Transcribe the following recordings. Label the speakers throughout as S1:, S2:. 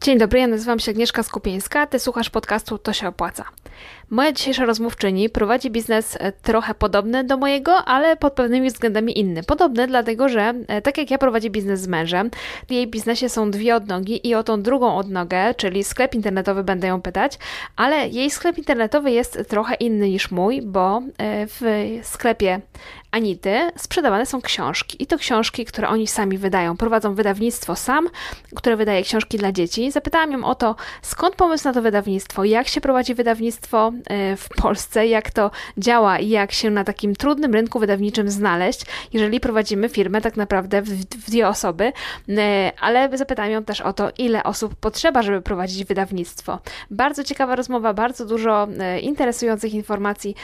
S1: Dzień dobry, ja nazywam się Agnieszka Skupieńska, ty słuchasz podcastu To się opłaca. Moja dzisiejsza rozmówczyni prowadzi biznes e, trochę podobny do mojego, ale pod pewnymi względami inny. Podobny dlatego, że e, tak jak ja prowadzi biznes z mężem, w jej biznesie są dwie odnogi i o tą drugą odnogę, czyli sklep internetowy będę ją pytać, ale jej sklep internetowy jest trochę inny niż mój, bo e, w sklepie Anity sprzedawane są książki i to książki, które oni sami wydają. Prowadzą wydawnictwo sam, które wydaje książki dla dzieci. Zapytałam ją o to, skąd pomysł na to wydawnictwo, jak się prowadzi wydawnictwo e, w Polsce, jak to działa i jak się na takim trudnym rynku wydawniczym znaleźć, jeżeli prowadzimy firmę tak naprawdę w, dwie osoby. E, ale zapytałam ją też o to, ile osób potrzeba, żeby prowadzić wydawnictwo. Bardzo ciekawa rozmowa, bardzo dużo e, interesujących informacji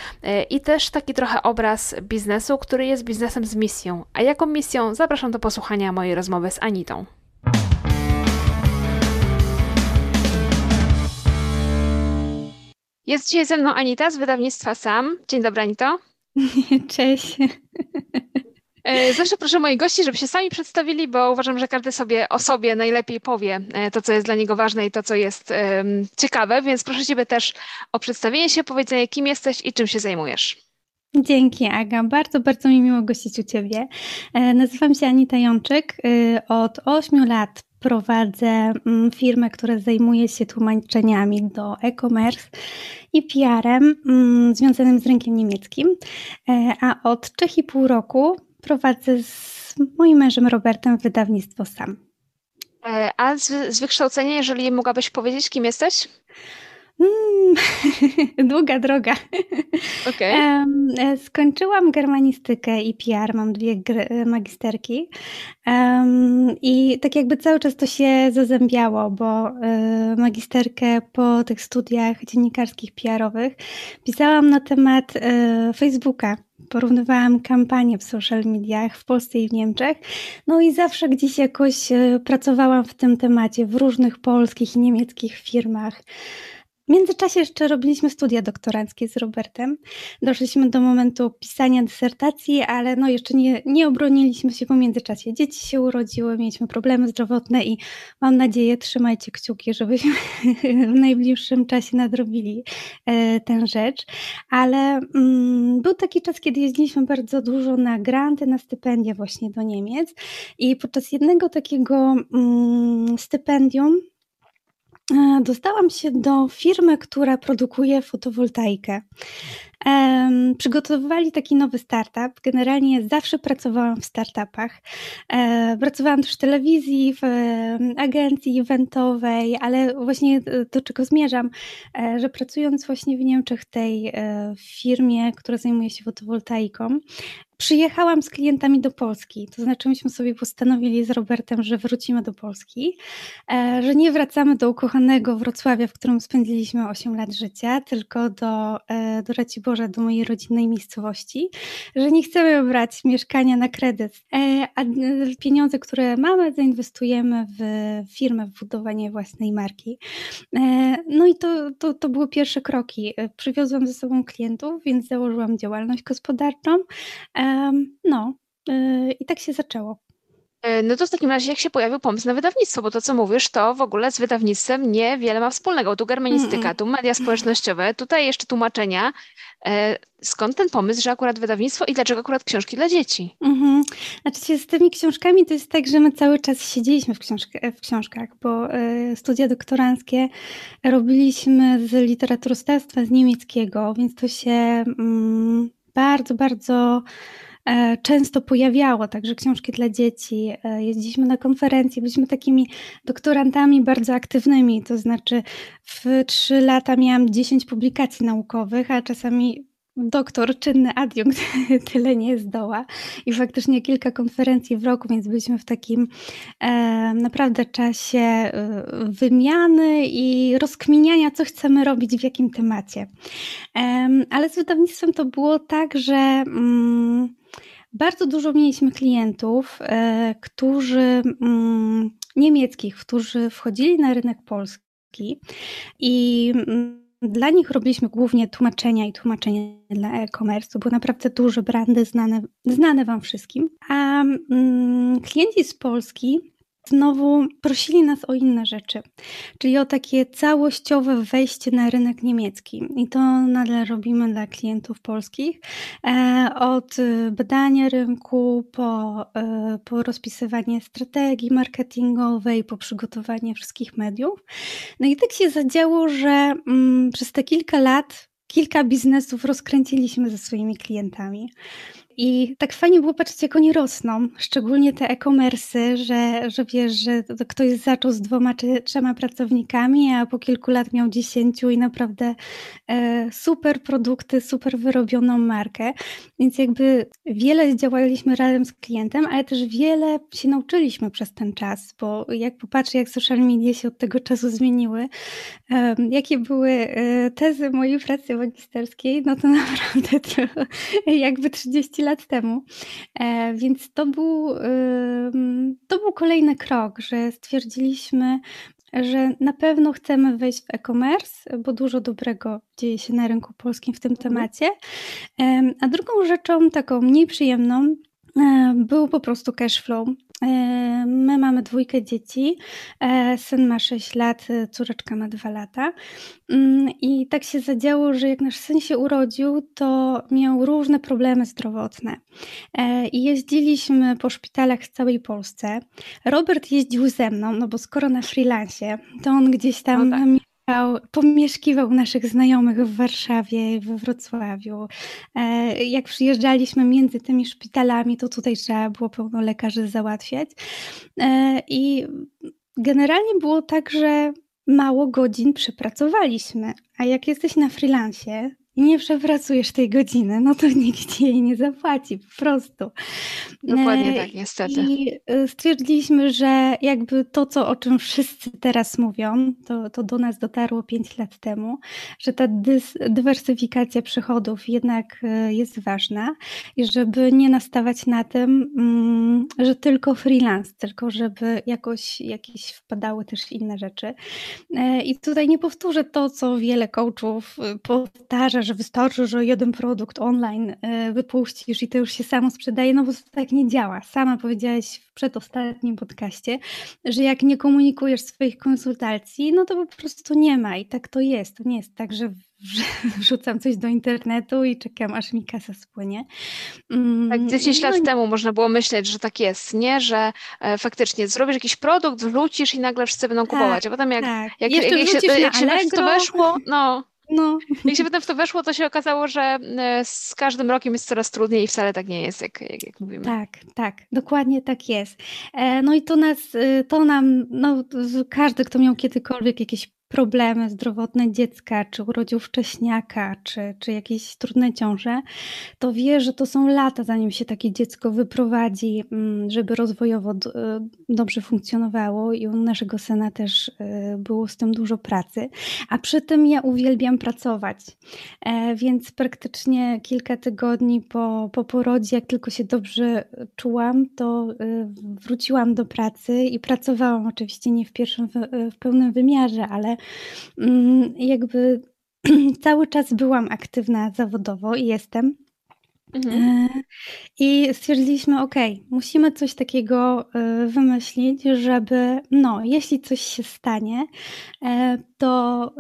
S1: i też taki trochę obraz biznesu, który jest biznesem z misją. A jaką misją? Zapraszam do posłuchania mojej rozmowy z Anitą. Jest dzisiaj ze mną Anita z wydawnictwa SAM. Dzień dobry, Anito.
S2: Cześć.
S1: E, zawsze proszę moich gości, żeby się sami przedstawili, bo uważam, że każdy sobie o sobie najlepiej powie e, to, co jest dla niego ważne i to, co jest um, ciekawe, więc proszę Ciebie też o przedstawienie się, powiedzenie, kim jesteś i czym się zajmujesz.
S2: Dzięki Aga, bardzo, bardzo mi miło gościć u Ciebie. E, nazywam się Anita Jączyk. E, od 8 lat prowadzę mm, firmę, która zajmuje się tłumaczeniami do e-commerce i PR-em mm, związanym z rynkiem niemieckim, e, a od 3,5 roku prowadzę z moim mężem Robertem wydawnictwo SAM.
S1: A z, z wykształcenia, jeżeli mogłabyś powiedzieć, kim jesteś?
S2: Mm, długa droga.
S1: Okay.
S2: Um, skończyłam germanistykę i PR, mam dwie magisterki. Um, I tak jakby cały czas to się zazębiało, bo y, magisterkę po tych studiach dziennikarskich PR-owych pisałam na temat y, Facebooka porównywałam kampanie w social mediach w Polsce i w Niemczech. No i zawsze gdzieś jakoś pracowałam w tym temacie w różnych polskich i niemieckich firmach. W międzyczasie jeszcze robiliśmy studia doktoranckie z Robertem. Doszliśmy do momentu pisania dysertacji, ale no jeszcze nie, nie obroniliśmy się po międzyczasie. Dzieci się urodziły, mieliśmy problemy zdrowotne i mam nadzieję, trzymajcie kciuki, żebyśmy w najbliższym czasie nadrobili e, tę rzecz. Ale mm, był taki czas, kiedy jeździliśmy bardzo dużo na granty, na stypendia właśnie do Niemiec i podczas jednego takiego mm, stypendium dostałam się do firmy, która produkuje fotowoltaikę. Um, przygotowywali taki nowy startup. Generalnie zawsze pracowałam w startupach. E, pracowałam też w telewizji, w e, agencji eventowej, ale właśnie do czego zmierzam, e, że pracując właśnie w Niemczech tej e, firmie, która zajmuje się fotowoltaiką, Przyjechałam z klientami do Polski, to znaczy myśmy sobie postanowili z Robertem, że wrócimy do Polski, e, że nie wracamy do ukochanego Wrocławia, w którym spędziliśmy 8 lat życia, tylko do, e, do Raciborza, do mojej rodzinnej miejscowości, że nie chcemy brać mieszkania na kredyt, e, a pieniądze, które mamy, zainwestujemy w firmę, w budowanie własnej marki. No i to, to, to były pierwsze kroki. Przywiozłam ze sobą klientów, więc założyłam działalność gospodarczą. No, y, i tak się zaczęło.
S1: E, no to w takim razie, jak się pojawił pomysł na wydawnictwo, bo to, co mówisz, to w ogóle z wydawnictwem niewiele ma wspólnego. Tu germanistyka, tu media społecznościowe, tutaj jeszcze tłumaczenia. E, skąd ten pomysł, że akurat wydawnictwo i dlaczego akurat książki dla dzieci? Mhm.
S2: Znaczy z tymi książkami to jest tak, że my cały czas siedzieliśmy w, w książkach, bo y, studia doktoranckie robiliśmy z literaturoznawstwa z niemieckiego, więc to się... Bardzo, bardzo e, często pojawiało, także książki dla dzieci. E, jeździliśmy na konferencje, byliśmy takimi doktorantami bardzo aktywnymi, to znaczy w trzy lata miałam 10 publikacji naukowych, a czasami doktor, czynny adiunkt tyle nie zdoła i faktycznie kilka konferencji w roku, więc byliśmy w takim e, naprawdę czasie e, wymiany i rozkminiania, co chcemy robić w jakim temacie. E, ale z wydawnictwem to było tak, że mm, bardzo dużo mieliśmy klientów, e, którzy mm, niemieckich, którzy wchodzili na rynek polski i mm, dla nich robiliśmy głównie tłumaczenia i tłumaczenia dla e-commerce. Były naprawdę duże brandy znane, znane Wam wszystkim. A mm, klienci z Polski znowu prosili nas o inne rzeczy, czyli o takie całościowe wejście na rynek niemiecki. I to nadal robimy dla klientów polskich. E, od badania rynku po, e, po rozpisywanie strategii marketingowej, po przygotowanie wszystkich mediów. No i tak się zadziało, że mm, przez te kilka lat kilka biznesów rozkręciliśmy ze swoimi klientami. I tak fajnie było patrzeć, jak oni rosną, szczególnie te e-commerce, że, że wiesz, że ktoś zaczął z dwoma czy trzema pracownikami, a po kilku lat miał dziesięciu i naprawdę e, super produkty, super wyrobioną markę. Więc jakby wiele działaliśmy razem z klientem, ale też wiele się nauczyliśmy przez ten czas, bo jak popatrzę, jak social media się od tego czasu zmieniły, e, jakie były e, tezy mojej pracy magisterskiej, no to naprawdę to jakby 30 lat temu. E, więc to był, to był kolejny krok, że stwierdziliśmy, że na pewno chcemy wejść w e-commerce, bo dużo dobrego dzieje się na rynku polskim w tym mhm. temacie. A drugą rzeczą, taką mniej przyjemną, e, był po prostu cash flow. E, my mamy dwójkę dzieci. E, syn ma 6 lat, e, córeczka ma 2 lata. Mm, I tak się zadziało, że jak nasz syn się urodził, to miał różne problemy zdrowotne. I jeździliśmy po szpitalach w całej Polsce. Robert jeździł ze mną, no bo skoro na freelancie, to on gdzieś tam no tak pomieszkiwał naszych znajomych w Warszawie, we Wrocławiu. E, jak przyjeżdżaliśmy między tymi szpitalami, to tutaj trzeba było pełno lekarzy załatwiać. E, I generalnie było tak, że mało godzin przepracowaliśmy. A jak jesteś na freelancie, i nie przepracujesz tej godziny, no to nikt jej nie zapłaci, po prostu.
S1: Dokładnie e, tak, niestety.
S2: I e, stwierdziliśmy, że jakby to, co, o czym wszyscy teraz mówią, to, to do nas dotarło 5 lat temu, że ta dywersyfikacja przychodów jednak e, jest ważna i żeby nie nastawać na tym, mm, że tylko freelance, tylko żeby jakoś jakieś wpadały też inne rzeczy. I tutaj nie powtórzę to, co wiele coachów powtarza, że wystarczy, że jeden produkt online e, wypuścisz i to już się samo sprzedaje, no bo to tak nie działa. Sama powiedziałaś w przedostatnim podcaście, że jak nie komunikujesz swoich konsultacji, no to po prostu nie ma i tak to jest. To nie jest tak, że wrzucam coś do internetu i czekam, aż mi kasa spłynie.
S1: Mm, tak, 10 no, lat temu można było myśleć, że tak jest, nie? Że e, faktycznie zrobisz jakiś produkt, wrzucisz i nagle wszyscy będą kupować, tak, a potem jak, tak. jak, jak, jak, się, jak się to weszło, no no. Jak się potem w to weszło, to się okazało, że e, z każdym rokiem jest coraz trudniej i wcale tak nie jest, jak, jak, jak mówimy.
S2: Tak, tak, dokładnie tak jest. E, no i to nas, y, to nam, no każdy, kto miał kiedykolwiek jakieś problemy zdrowotne dziecka, czy urodził wcześniaka, czy, czy jakieś trudne ciąże, to wie, że to są lata, zanim się takie dziecko wyprowadzi, mm, żeby rozwojowo y, dobrze funkcjonowało i u naszego syna też y, było z tym dużo pracy. A przy tym ja uwielbiam pracować, e, więc praktycznie kilka tygodni po, po porodzie, jak tylko się dobrze czułam, to wróciłam do pracy i pracowałam oczywiście nie w pierwszym, w pełnym wymiarze, ale jakby cały czas byłam aktywna zawodowo i jestem. Mhm. E, I stwierdziliśmy, ok, musimy coś takiego e, wymyślić, żeby, no, jeśli coś się stanie, e, to,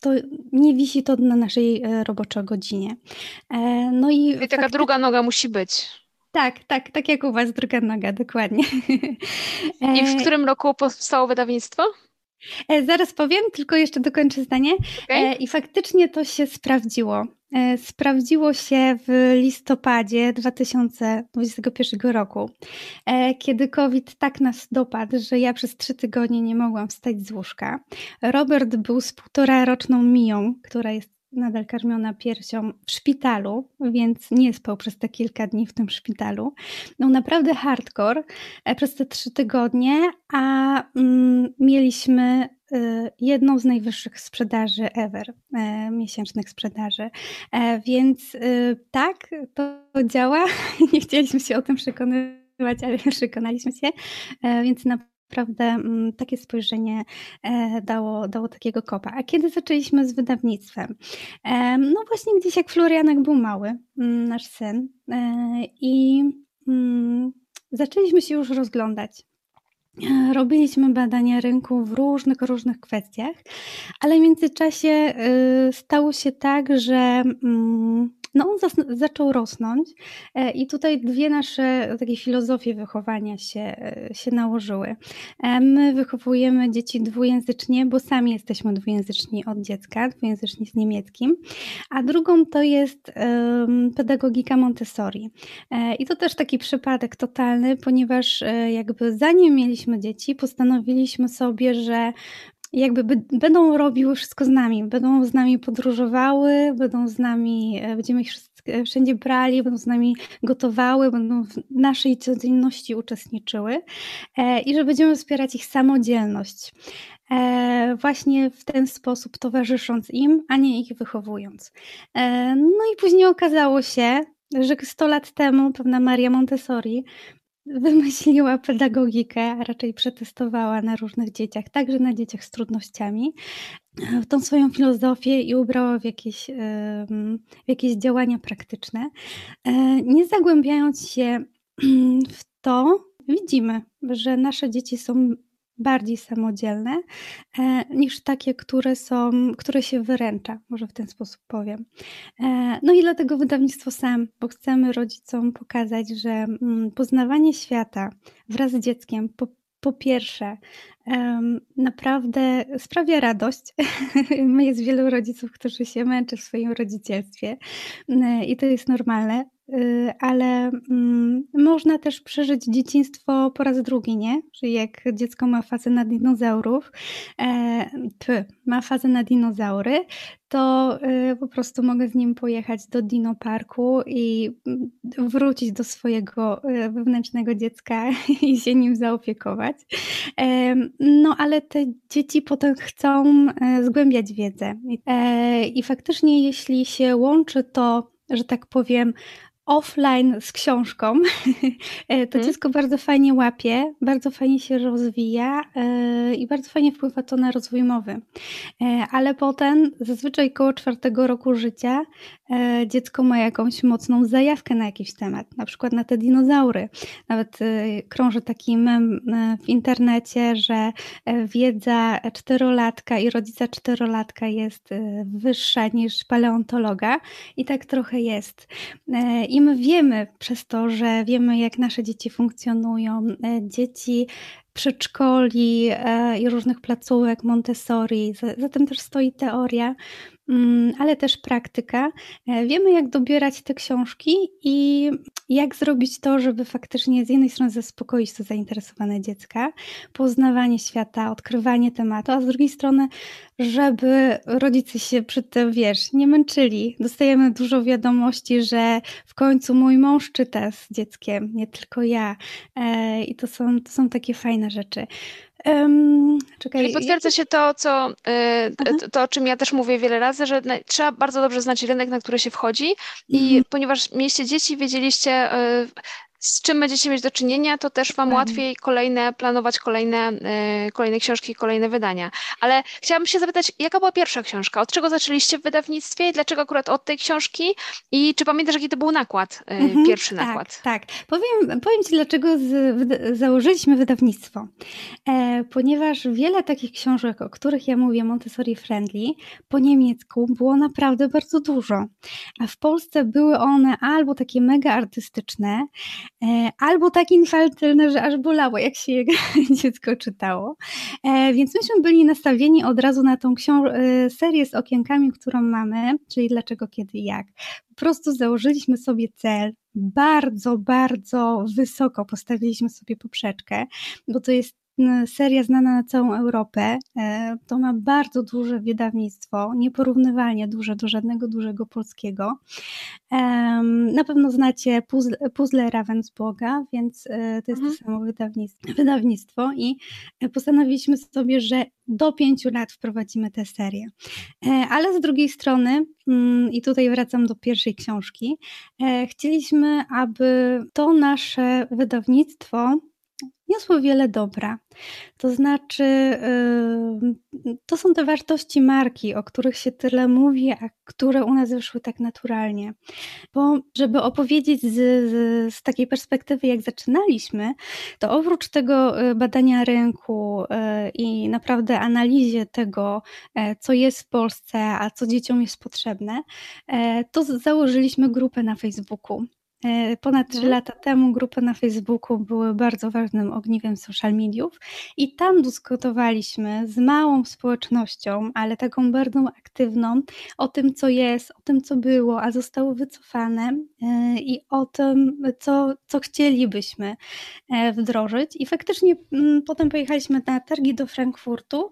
S2: to nie wisi to na naszej roboczej godzinie.
S1: No i, I taka druga noga musi być.
S2: Tak, tak, tak jak u Was, druga noga, dokładnie.
S1: I w którym roku powstało wydawnictwo?
S2: E, zaraz powiem, tylko jeszcze dokończę zdanie. Okay. I faktycznie to się sprawdziło. E, sprawdziło się w listopadzie 2021 roku, e, kiedy COVID tak nas dopadł, że ja przez trzy tygodnie nie mogłam wstać z łóżka. Robert był z półtora roczną Miją, która jest nadal karmiona piersią w szpitalu, więc nie spał przez te kilka dni w tym szpitalu. No naprawdę hardcore e, przez te trzy tygodnie, a mm, mieliśmy y, jedną z najwyższych sprzedaży ever, y, miesięcznych sprzedaży. E, więc tak, to działa. nie chcieliśmy się o tym przekonywać, ale przekonaliśmy się, e, więc na naprawdę mm, takie spojrzenie e, dało, dało takiego kopa. A kiedy zaczęliśmy z wydawnictwem? E, no właśnie gdzieś jak Florianek był mały, mm, nasz syn, e, i mm, zaczęliśmy się już rozglądać. Robiliśmy badania rynku w różnych, różnych kwestiach, ale w międzyczasie stało się tak, że mm, no on zaczął rosnąć e, i tutaj dwie nasze takie filozofie wychowania się, e, się nałożyły. E, my wychowujemy dzieci dwujęzycznie, bo sami jesteśmy dwujęzyczni od dziecka, dwujęzyczni z niemieckim, a drugą to jest pedagogika Montessori. I to też taki przypadek totalny, ponieważ jakby zanim mieliśmy dzieci, postanowiliśmy sobie, że jakby będą robiły wszystko z nami, będą z nami podróżowały, będą z nami, e, będziemy ich e, wszędzie brali, będą z nami gotowały, będą w naszej codzienności uczestniczyły e, i że będziemy wspierać ich samodzielność. Właśnie w ten sposób towarzysząc im, a nie ich wychowując. No i później okazało się, że 100 lat temu pewna Maria Montessori wymyśliła pedagogikę, a raczej przetestowała na różnych dzieciach, także na dzieciach z trudnościami, tą swoją filozofię i ubrała w jakieś, w jakieś działania praktyczne. E, nie zagłębiając się w to, widzimy, że nasze dzieci są bardziej samodzielne e, niż takie, które są, które się wyręcza, może w ten sposób powiem. E, no i dlatego wydawnictwo sam, bo chcemy rodzicom pokazać, że mm, poznawanie świata wraz z dzieckiem po, po pierwsze, naprawdę sprawia radość. Jest wielu rodziców, którzy się męczy w swoim rodzicielstwie e, i to jest normalne. Y, ale mm, można też przeżyć dzieciństwo po raz drugi, nie? Czyli jak dziecko ma fazę na dinozaurów, e, ma fazę na dinozaury, to y, po prostu mogę z nim pojechać do Dino Parku i mm, wrócić do swojego y, wewnętrznego dziecka i się nim zaopiekować. No ale te dzieci potem chcą e, zgłębiać wiedzę. E, I faktycznie, jeśli się łączy to, że tak powiem, offline z książką, e, to hmm. dziecko bardzo fajnie łapie, bardzo fajnie się rozwija e, i bardzo fajnie wpływa to na rozwój mowy. E, ale potem, zazwyczaj koło czwartego roku życia, dziecko ma jakąś mocną zajawkę na jakiś temat, na przykład na te dinozaury. Nawet krąży taki mem w internecie, że wiedza czterolatka i rodzica czterolatka jest wyższa niż paleontologa i tak trochę jest. I my wiemy przez to, że wiemy, jak nasze dzieci funkcjonują. E, dzieci przedszkoli e, i różnych placówek Montessori. Za, tym też stoi teoria, ale też praktyka. E, wiemy, jak dobierać te książki i jak zrobić to, żeby faktycznie z jednej strony zaspokoić to zainteresowane dziecka, poznawanie świata, odkrywanie tematu, a z drugiej strony, żeby rodzice się przy tym, wiesz, nie męczyli. Dostajemy dużo wiadomości, że w końcu mój mąż czyta z dzieckiem, nie tylko ja. E, I to są, to są takie fajne rzeczy.
S1: Um, czekaj. Czyli potwierdza się to, co, y, to, o czym ja też mówię wiele razy, że trzeba bardzo dobrze znać rynek, na który się wchodzi i mhm. ponieważ mieliście dzieci, wiedzieliście, y, z czym będziecie mieć do czynienia, to też Wam łatwiej kolejne, planować kolejne, y, kolejne książki, kolejne wydania. Ale chciałabym się zapytać, jaka była pierwsza książka? Od czego zaczęliście w wydawnictwie dlaczego akurat od tej książki? I czy pamiętasz, jaki to był nakład, y, mhm, pierwszy
S2: tak,
S1: nakład?
S2: Tak, powiem, powiem Ci, dlaczego z, założyliśmy wydawnictwo. E, ponieważ wiele takich książek, o których ja mówię, Montessori Friendly, po niemiecku było naprawdę bardzo dużo. A w Polsce były one albo takie mega artystyczne, E, albo tak infantylne, że aż bolało, jak się jego dziecko czytało. E, więc myśmy byli nastawieni od razu na tą e, serię z okienkami, którą mamy, czyli dlaczego, kiedy, jak. Po prostu założyliśmy sobie cel, bardzo, bardzo wysoko postawiliśmy sobie poprzeczkę, bo to jest seria znana na całą Europę. E, to ma bardzo duże wydawnictwo, nieporównywalnie duże do żadnego dużego polskiego. Na pewno znacie puzzle, puzzle Ravensburga, więc e, to jest mhm. to samo wydawnictwo, wydawnictwo i postanowiliśmy sobie, że do pięciu lat wprowadzimy tę serię. E, ale z drugiej strony, mm, i tutaj wracam do pierwszej książki, chcieliśmy, aby to nasze wydawnictwo niosło wiele dobra. To znaczy, to są te wartości marki, o których się tyle mówi, a które u nas wyszły tak naturalnie. Bo żeby opowiedzieć z, z, z takiej perspektywy, jak zaczynaliśmy, to oprócz tego e, badania rynku e, i naprawdę analizie tego, co jest w Polsce, a co dzieciom jest potrzebne, to założyliśmy grupę na Facebooku. E, ponad 3 mhm. lata temu grupy na Facebooku były bardzo ważnym ogniwem social mediów i tam dyskutowaliśmy z małą społecznością, ale taką bardzo aktywną, o tym, co jest, o tym, co było, a zostało wycofane e, i o tym, co, co chcielibyśmy e, wdrożyć. I faktycznie mm, potem pojechaliśmy na targi do Frankfurtu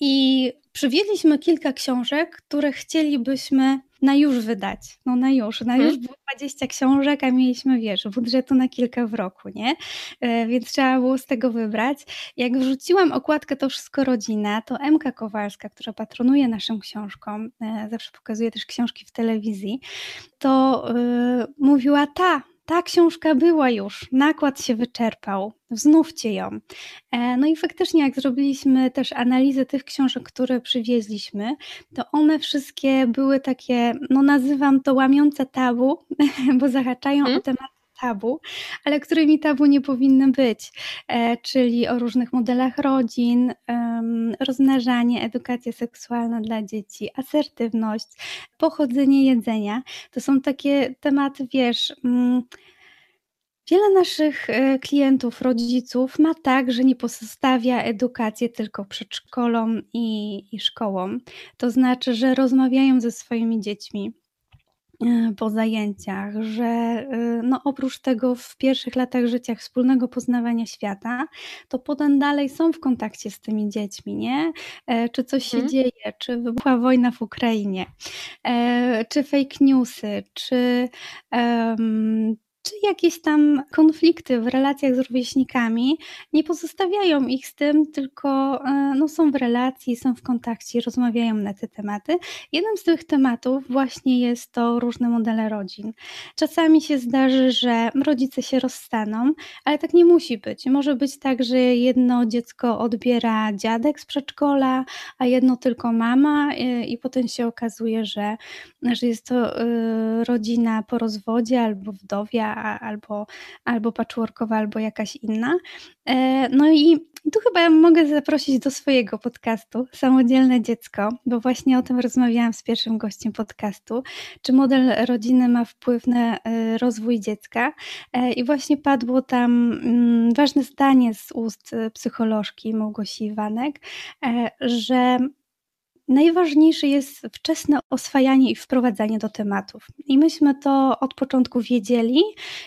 S2: i przywieźliśmy kilka książek, które chcielibyśmy na już wydać. No na już, na już hmm? było 20 książek, a mieliśmy, wiesz, budżetu na kilka w roku, nie? E, więc trzeba było z tego wybrać. Jak wrzuciłam okładkę To Wszystko Rodzina, to Emka Kowalska, która patronuje naszą książką, e, zawsze pokazuje też książki w telewizji, to yy, mówiła ta, ta książka była już, nakład się wyczerpał, wznówcie ją. E, no i faktycznie, jak zrobiliśmy też analizę tych książek, które przywieźliśmy, to one wszystkie były takie, no nazywam to łamiące tabu, bo zahaczają hmm? o temat tabu, ale którymi tabu nie powinny być, e, czyli o różnych modelach rodzin, rozmnażanie, edukacja seksualna dla dzieci, asertywność, pochodzenie jedzenia. To są takie tematy, wiesz. Mm, wiele naszych e, klientów, rodziców ma tak, że nie pozostawia edukację tylko przedszkolom i, i szkołom. To znaczy, że rozmawiają ze swoimi dziećmi po zajęciach, że e, no oprócz tego w pierwszych latach życia wspólnego poznawania świata, to potem dalej są w kontakcie z tymi dziećmi, nie? E, czy coś się hmm. dzieje, czy wybuchła wojna w Ukrainie, czy fake newsy, czy um, czy jakieś tam konflikty w relacjach z rówieśnikami nie pozostawiają ich z tym, tylko e, no, są w relacji, są w kontakcie, rozmawiają na te tematy. Jednym z tych tematów właśnie jest to różne modele rodzin. Czasami się zdarzy, że rodzice się rozstaną, ale tak nie musi być. Może być tak, że jedno dziecko odbiera dziadek z przedszkola, a jedno tylko mama e, i potem się okazuje, że, że jest to e, rodzina po rozwodzie albo wdowia, albo, albo patchworkowa, albo jakaś inna. E, no i tu chyba mogę zaprosić do swojego podcastu Samodzielne Dziecko, bo właśnie o tym rozmawiałam z pierwszym gościem podcastu, czy model rodziny ma wpływ na e, rozwój dziecka. E, I właśnie padło tam mm, ważne zdanie z ust psycholożki Małgosi Iwanek, że najważniejsze jest wczesne oswajanie i wprowadzanie do tematów. I myśmy to od początku wiedzieli,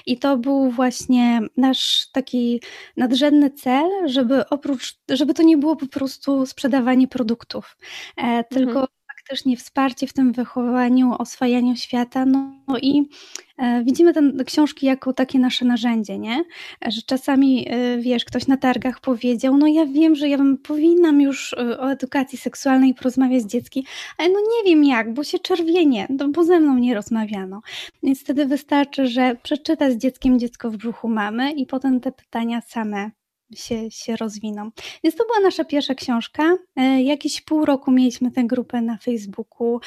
S2: i to był właśnie nasz taki nadrzędny cel, żeby oprócz, żeby to nie było po prostu sprzedawanie produktów, e, tylko mhm faktycznie wsparcie w tym wychowaniu, oswajaniu świata. No, no i e, widzimy te książki jako takie nasze narzędzie, nie? Że czasami, e, wiesz, ktoś na targach powiedział, no ja wiem, że ja bym powinnam już e, o edukacji seksualnej porozmawiać z dzieckiem, ale no nie wiem jak, bo się czerwienie, no, bo ze mną nie rozmawiano. Więc wtedy wystarczy, że przeczyta z dzieckiem dziecko w brzuchu mamy i potem te pytania same się, się rozwiną. Więc to była nasza pierwsza książka. E, jakieś pół roku mieliśmy tę grupę na Facebooku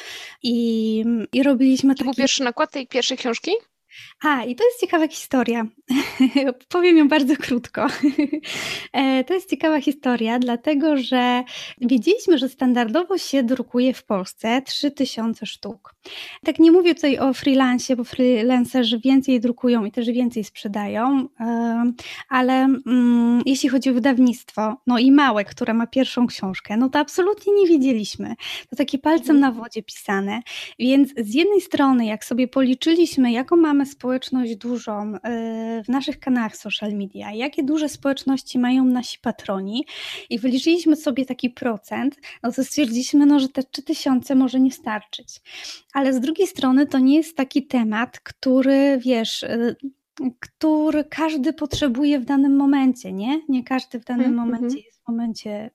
S2: i, i robiliśmy
S1: to taki... był pierwszy nakład tej pierwszej książki?
S2: A, i to jest ciekawa historia. Powiem ją bardzo krótko. E, to jest ciekawa historia, dlatego że wiedzieliśmy, że standardowo się drukuje w Polsce 3000 sztuk. Tak nie mówię tutaj o freelancie, bo freelancerzy więcej drukują i też więcej sprzedają, e, ale mm, jeśli chodzi o wydawnictwo, no i małe, które ma pierwszą książkę, no to absolutnie nie wiedzieliśmy. To takie palcem mhm. na wodzie pisane. Więc z jednej strony, jak sobie policzyliśmy, jaką mamy społeczność dużą y, w naszych kanałach social media, jakie duże społeczności mają nasi patroni i wyliczyliśmy sobie taki procent, no to stwierdziliśmy, no, że te 3000 może nie starczyć. Ale z drugiej strony to nie jest taki temat, który wiesz, y, który każdy potrzebuje w danym momencie, nie? Nie każdy w danym mm -hmm. momencie jest w momencie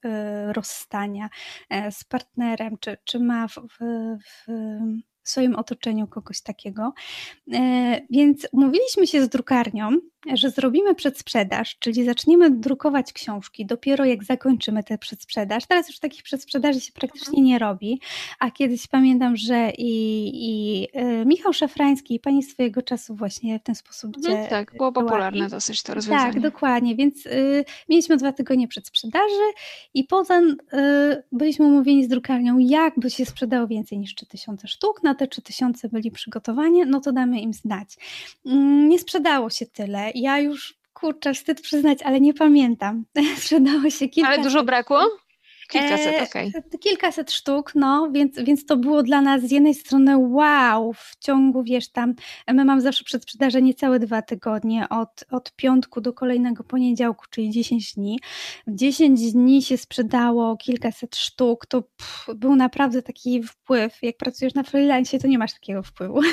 S2: y, rozstania y, z partnerem, czy, czy ma w, w, w swoim otoczeniu kogoś takiego. E, więc umówiliśmy się z drukarnią, że zrobimy przedsprzedaż, czyli zaczniemy drukować książki dopiero jak zakończymy tę przedsprzedaż. Teraz już takich przedsprzedaży się praktycznie nie robi, a kiedyś pamiętam, że i, i y, Michał Szafrański i pani swojego czasu właśnie w ten sposób
S1: mhm, Tak, było popularne dosyć to rozwiązanie.
S2: Tak, dokładnie, więc y, mieliśmy dwa tygodnie przedsprzedaży i potem y, byliśmy umówieni z drukarnią, jakby się sprzedało więcej niż 3000 sztuk, na te 3000 byli przygotowani, no to damy im znać. Mm, nie sprzedało się tyle ja już, kurczę, wstyd przyznać, ale nie pamiętam. Sprzedało się kilka...
S1: Ale dużo brakło? Kilkaset, e, okej.
S2: Okay. Kilkaset sztuk, no, więc, więc to było dla nas z jednej strony wow, w ciągu, wiesz, tam, my mamy zawsze przedsprzedaże niecałe dwa tygodnie, od, od piątku do kolejnego poniedziałku, czyli 10 dni. W 10 dni się sprzedało kilkaset sztuk, to pff, był naprawdę taki wpływ. Jak pracujesz na freelance, to nie masz takiego wpływu.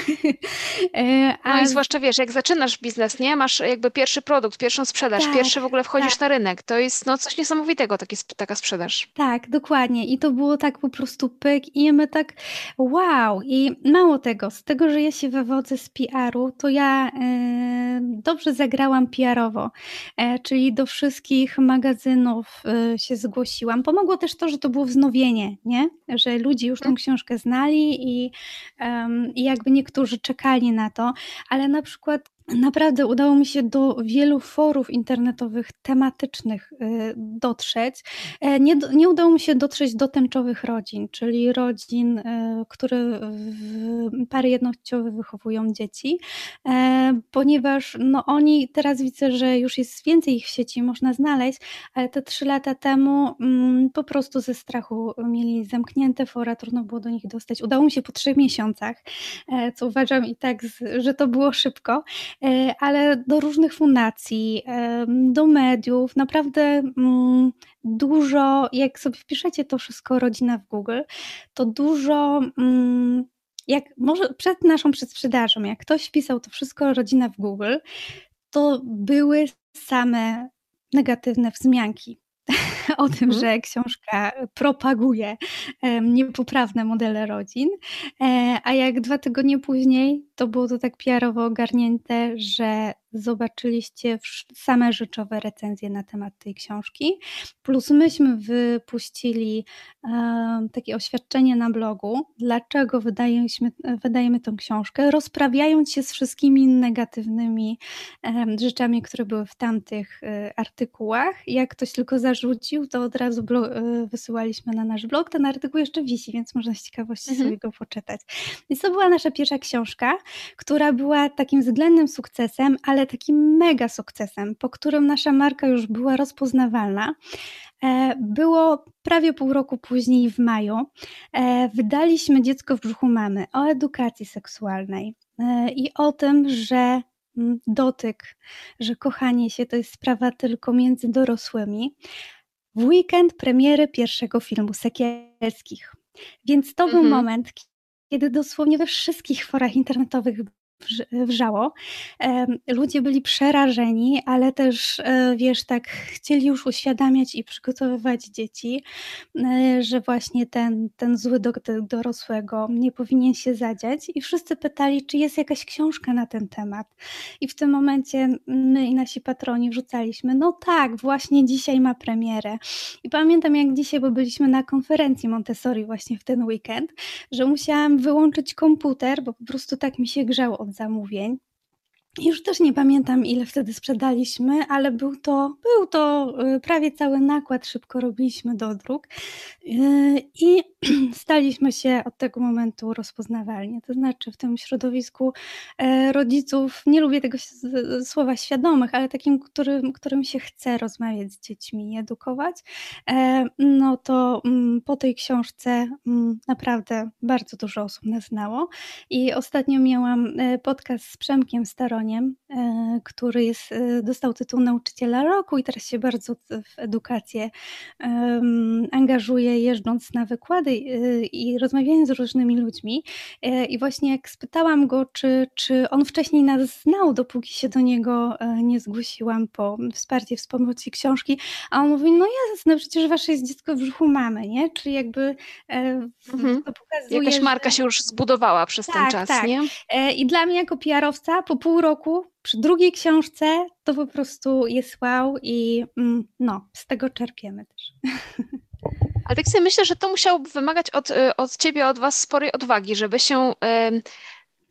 S1: E, a... No i zwłaszcza, wiesz, jak zaczynasz biznes, nie? Masz jakby pierwszy produkt, pierwszą sprzedaż, tak, pierwszy w ogóle wchodzisz tak. na rynek. To jest no coś niesamowitego, taki, taka sprzedaż.
S2: Tak, dokładnie. I to było tak po prostu pyk i my tak wow. I mało tego, z tego, że ja się wywodzę z PR-u, to ja e, dobrze zagrałam PR-owo, e, czyli do wszystkich magazynów e, się zgłosiłam. Pomogło też to, że to było wznowienie, nie? Że ludzie już tą mhm. książkę znali i, i jakby niektórzy czekali na to, ale na przykład Naprawdę udało mi się do wielu forów internetowych tematycznych y, dotrzeć. E, nie, nie udało mi się dotrzeć do tęczowych rodzin, czyli rodzin, y, które pary jednościowe wychowują dzieci, e, ponieważ no oni teraz widzę, że już jest więcej ich w sieci, można znaleźć, ale te trzy lata temu mm, po prostu ze strachu mieli zamknięte fora, trudno było do nich dostać. Udało mi się po trzech miesiącach, e, co uważam i tak, że to było szybko. E, ale do różnych fundacji, do mediów, naprawdę mm, dużo, jak sobie wpiszecie to wszystko rodzina w Google, to dużo mm, jak może przed naszą przedsprzedażą, jak ktoś wpisał to wszystko rodzina w Google, to były same negatywne wzmianki o tym, mhm. że książka propaguje niepoprawne modele rodzin, e, a jak dwa tygodnie później to było to tak PR-owo ogarnięte, że zobaczyliście same rzeczowe recenzje na temat tej książki. Plus myśmy wypuścili takie oświadczenie na blogu, dlaczego wydajemy, wydajemy tą książkę, rozprawiając się z wszystkimi negatywnymi rzeczami, które były w tamtych e, artykułach. Jak ktoś tylko zarzucił, to od razu e, wysyłaliśmy na nasz blog. Ten artykuł jeszcze wisi, więc można z ciekawości mhm. sobie go poczytać. Więc to była nasza pierwsza książka, która była takim względnym sukcesem, ale takim mega sukcesem, po którym nasza marka już była rozpoznawalna. E, było prawie pół roku później, w maju, e, wydaliśmy Dziecko w brzuchu mamy o edukacji seksualnej e, i o tym, że mm, dotyk, że kochanie się to jest sprawa tylko między dorosłymi. W weekend premiery pierwszego filmu Sekielskich. Więc to był mhm. moment, kiedy dosłownie we wszystkich forach internetowych wrzało. Ludzie byli przerażeni, ale też, e, wiesz, tak chcieli już uświadamiać i przygotowywać dzieci, e, że właśnie ten, ten zły do dorosłego nie powinien się zadziać. I wszyscy pytali, czy jest jakaś książka na ten temat. I w tym momencie my i nasi patroni wrzucaliśmy, no tak, właśnie dzisiaj ma premierę. I pamiętam jak dzisiaj, bo byliśmy na konferencji Montessori właśnie w ten weekend, że musiałam wyłączyć komputer, bo po prostu tak mi się grzało od zamówień. Już też nie pamiętam, ile wtedy sprzedaliśmy, ale był to, był to y, prawie cały nakład, szybko robiliśmy do dróg y, i staliśmy się od tego momentu rozpoznawalni. To znaczy w tym środowisku e, rodziców, nie lubię tego słowa świadomych, ale takim, którym, którym się chce rozmawiać z dziećmi i edukować, e, no to mm, po tej książce mm, naprawdę bardzo dużo osób nas znało i ostatnio miałam e, podcast z Przemkiem Staroniem, E, który jest, e, dostał tytuł Nauczyciela Roku i teraz się bardzo w edukację angażuje, jeżdżąc na wykłady e, i rozmawiając z różnymi ludźmi. I właśnie jak spytałam go, czy, czy on wcześniej nas znał, dopóki się do niego nie zgłosiłam po wsparcie w pomocy książki, a on mówi, no jasne, przecież wasze jest dziecko w brzuchu mamy, nie? Czyli jakby
S1: mhm. to pokazuje, Jakaś marka że... się już zbudowała przez tak, ten czas, tak. nie?
S2: I dla mnie jako PR-owca po pół roku roku, przy drugiej książce, to po prostu jest wow i mm, no, z tego czerpiemy też.
S1: Ale tak sobie myślę, że to musiałoby wymagać od, y, od ciebie, od was sporej odwagi, żeby się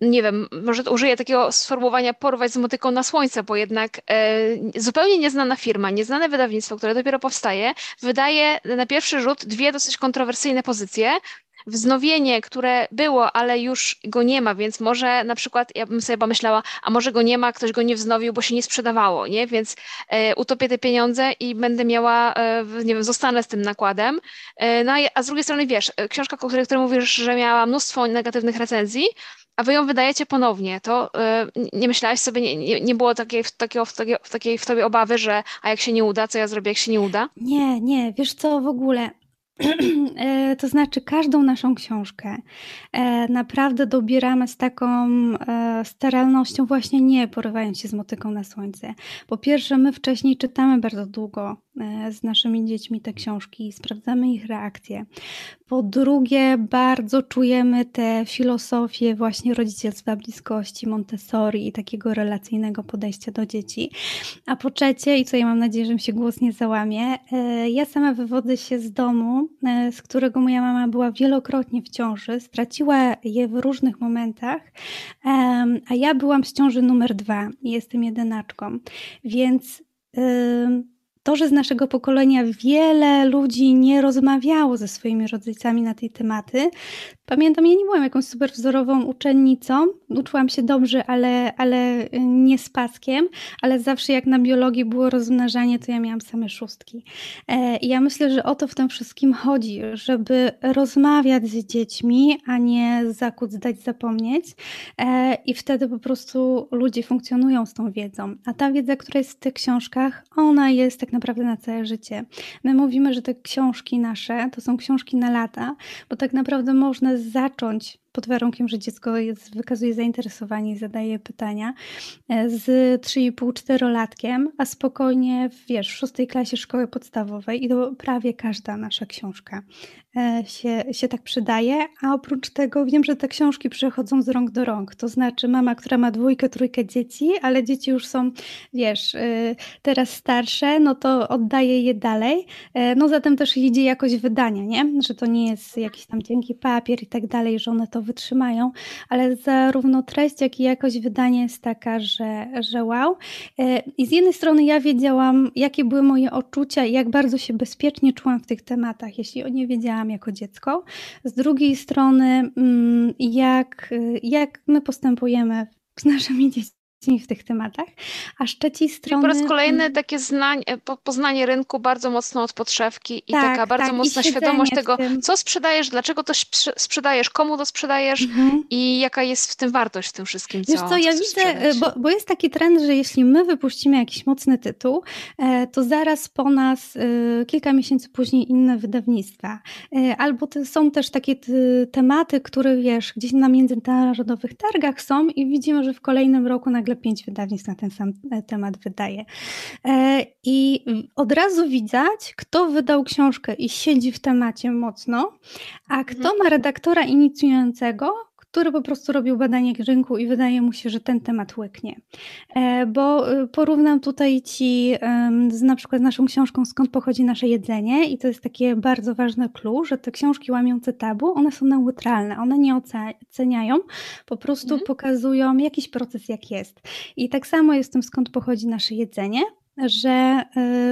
S1: nie wiem, może użyję takiego sformułowania porwać z motyką na słońce, bo jednak e, zupełnie nieznana firma, nieznane wydawnictwo, które dopiero powstaje, wydaje na pierwszy rzut dwie dosyć kontrowersyjne pozycje, wznowienie, które było, ale już go nie ma, więc może na przykład, ja bym sobie pomyślała, a może go nie ma, ktoś go nie wznowił, bo się nie sprzedawało, nie? Więc e, utopię te pieniądze i będę miała, e, nie wiem, zostanę z tym nakładem. E, no a, z drugiej strony, wiesz, e, książka, o której, której mówisz, że miała mnóstwo negatywnych recenzji, a wy ją wydajecie ponownie, to y, nie myślałaś sobie, nie, nie, nie było takiej, takiego, takiej, takiej w tobie obawy, że a jak się nie uda, co ja zrobię, jak się nie uda?
S2: Nie, nie, wiesz co, w ogóle E, to znaczy, każdą naszą książkę e, naprawdę dobieramy z taką e, steralnością, właśnie nie porywając się z motyką na słońce. Po pierwsze, my wcześniej czytamy bardzo długo z naszymi dziećmi te książki, sprawdzamy ich reakcje. Po drugie, bardzo czujemy te filozofie właśnie rodzicielstwa bliskości, Montessori i takiego relacyjnego podejścia do dzieci. A po trzecie, i co ja mam nadzieję, że mi się głos nie załamie, ja sama wywodzę się z domu, E, z którego moja mama była wielokrotnie w ciąży, straciła je w różnych momentach, a ja byłam z ciąży numer dwa i jestem jedynaczką, więc to, że z naszego pokolenia wiele ludzi nie rozmawiało ze swoimi rodzicami na tej tematy, Pamiętam, ja nie byłam jakąś super wzorową uczennicą, uczyłam się dobrze, ale, ale nie z paskiem, ale zawsze jak na biologii było rozmnażanie, to ja miałam same szóstki. E, I ja myślę, że o to w tym wszystkim chodzi, żeby rozmawiać z dziećmi, a nie zakuć, dać zapomnieć. E, I wtedy po prostu ludzie funkcjonują z tą wiedzą. A ta wiedza, która jest w tych książkach, ona jest tak naprawdę na całe życie. My mówimy, że te książki nasze to są książki na lata, bo tak naprawdę można zacząć pod warunkiem, że dziecko jest, wykazuje zainteresowanie i zadaje pytania, e, z 3,5-4-latkiem, a spokojnie, wiesz, w szóstej klasie szkoły podstawowej i to prawie każda nasza książka e, się, się tak przydaje, a oprócz tego wiem, że te książki przechodzą z rąk do rąk, to znaczy mama, która ma dwójkę, trójkę dzieci, ale dzieci już są, wiesz, e, teraz starsze, no to oddaje je dalej, no zatem też idzie jakość wydania, nie? Że to nie jest jakiś tam cienki papier i tak dalej, że one to wytrzymają, ale zarówno treść, jak i jakość wydania jest taka, że, że wow. E, I z jednej strony ja wiedziałam, jakie były moje odczucia i jak bardzo się bezpiecznie czułam w tych tematach, jeśli o nie wiedziałam jako dziecko. Z drugiej strony, mm, jak, jak my postępujemy z naszymi dziećmi w tych tematach, a z trzeciej strony...
S1: Po raz kolejny mm, takie znań, e, poznanie rynku bardzo mocno od podszewki i tak, taka bardzo tak, mocna świadomość tego, co sprzedajesz, dlaczego to sprzedajesz, komu to sprzedajesz mhm. i jaka jest w tym wartość w tym wszystkim, co
S2: Wiesz co, ja widzę, bo, bo, jest taki trend, że jeśli my wypuścimy jakiś mocny tytuł, e, to zaraz po nas e, kilka miesięcy później inne wydawnictwa. Albo to są też takie tematy, które wiesz, gdzieś na międzynarodowych targach są i widzimy, że w kolejnym roku nagle nagle pięć wydawnictw na ten sam e, temat wydaje. E, I od razu widać, kto wydał książkę i siedzi w temacie mocno, a kto mhm. ma redaktora inicjującego, który po prostu robił badanie rynku i wydaje mu się, że ten temat łyknie. E, bo y, porównam tutaj ci z na przykład naszą książką Skąd pochodzi nasze jedzenie i to jest takie bardzo ważne clue, że te książki łamiące tabu, one są neutralne, one nie oceniają, po prostu mhm. pokazują jakiś proces jak jest. I tak samo jest tym Skąd pochodzi nasze jedzenie, że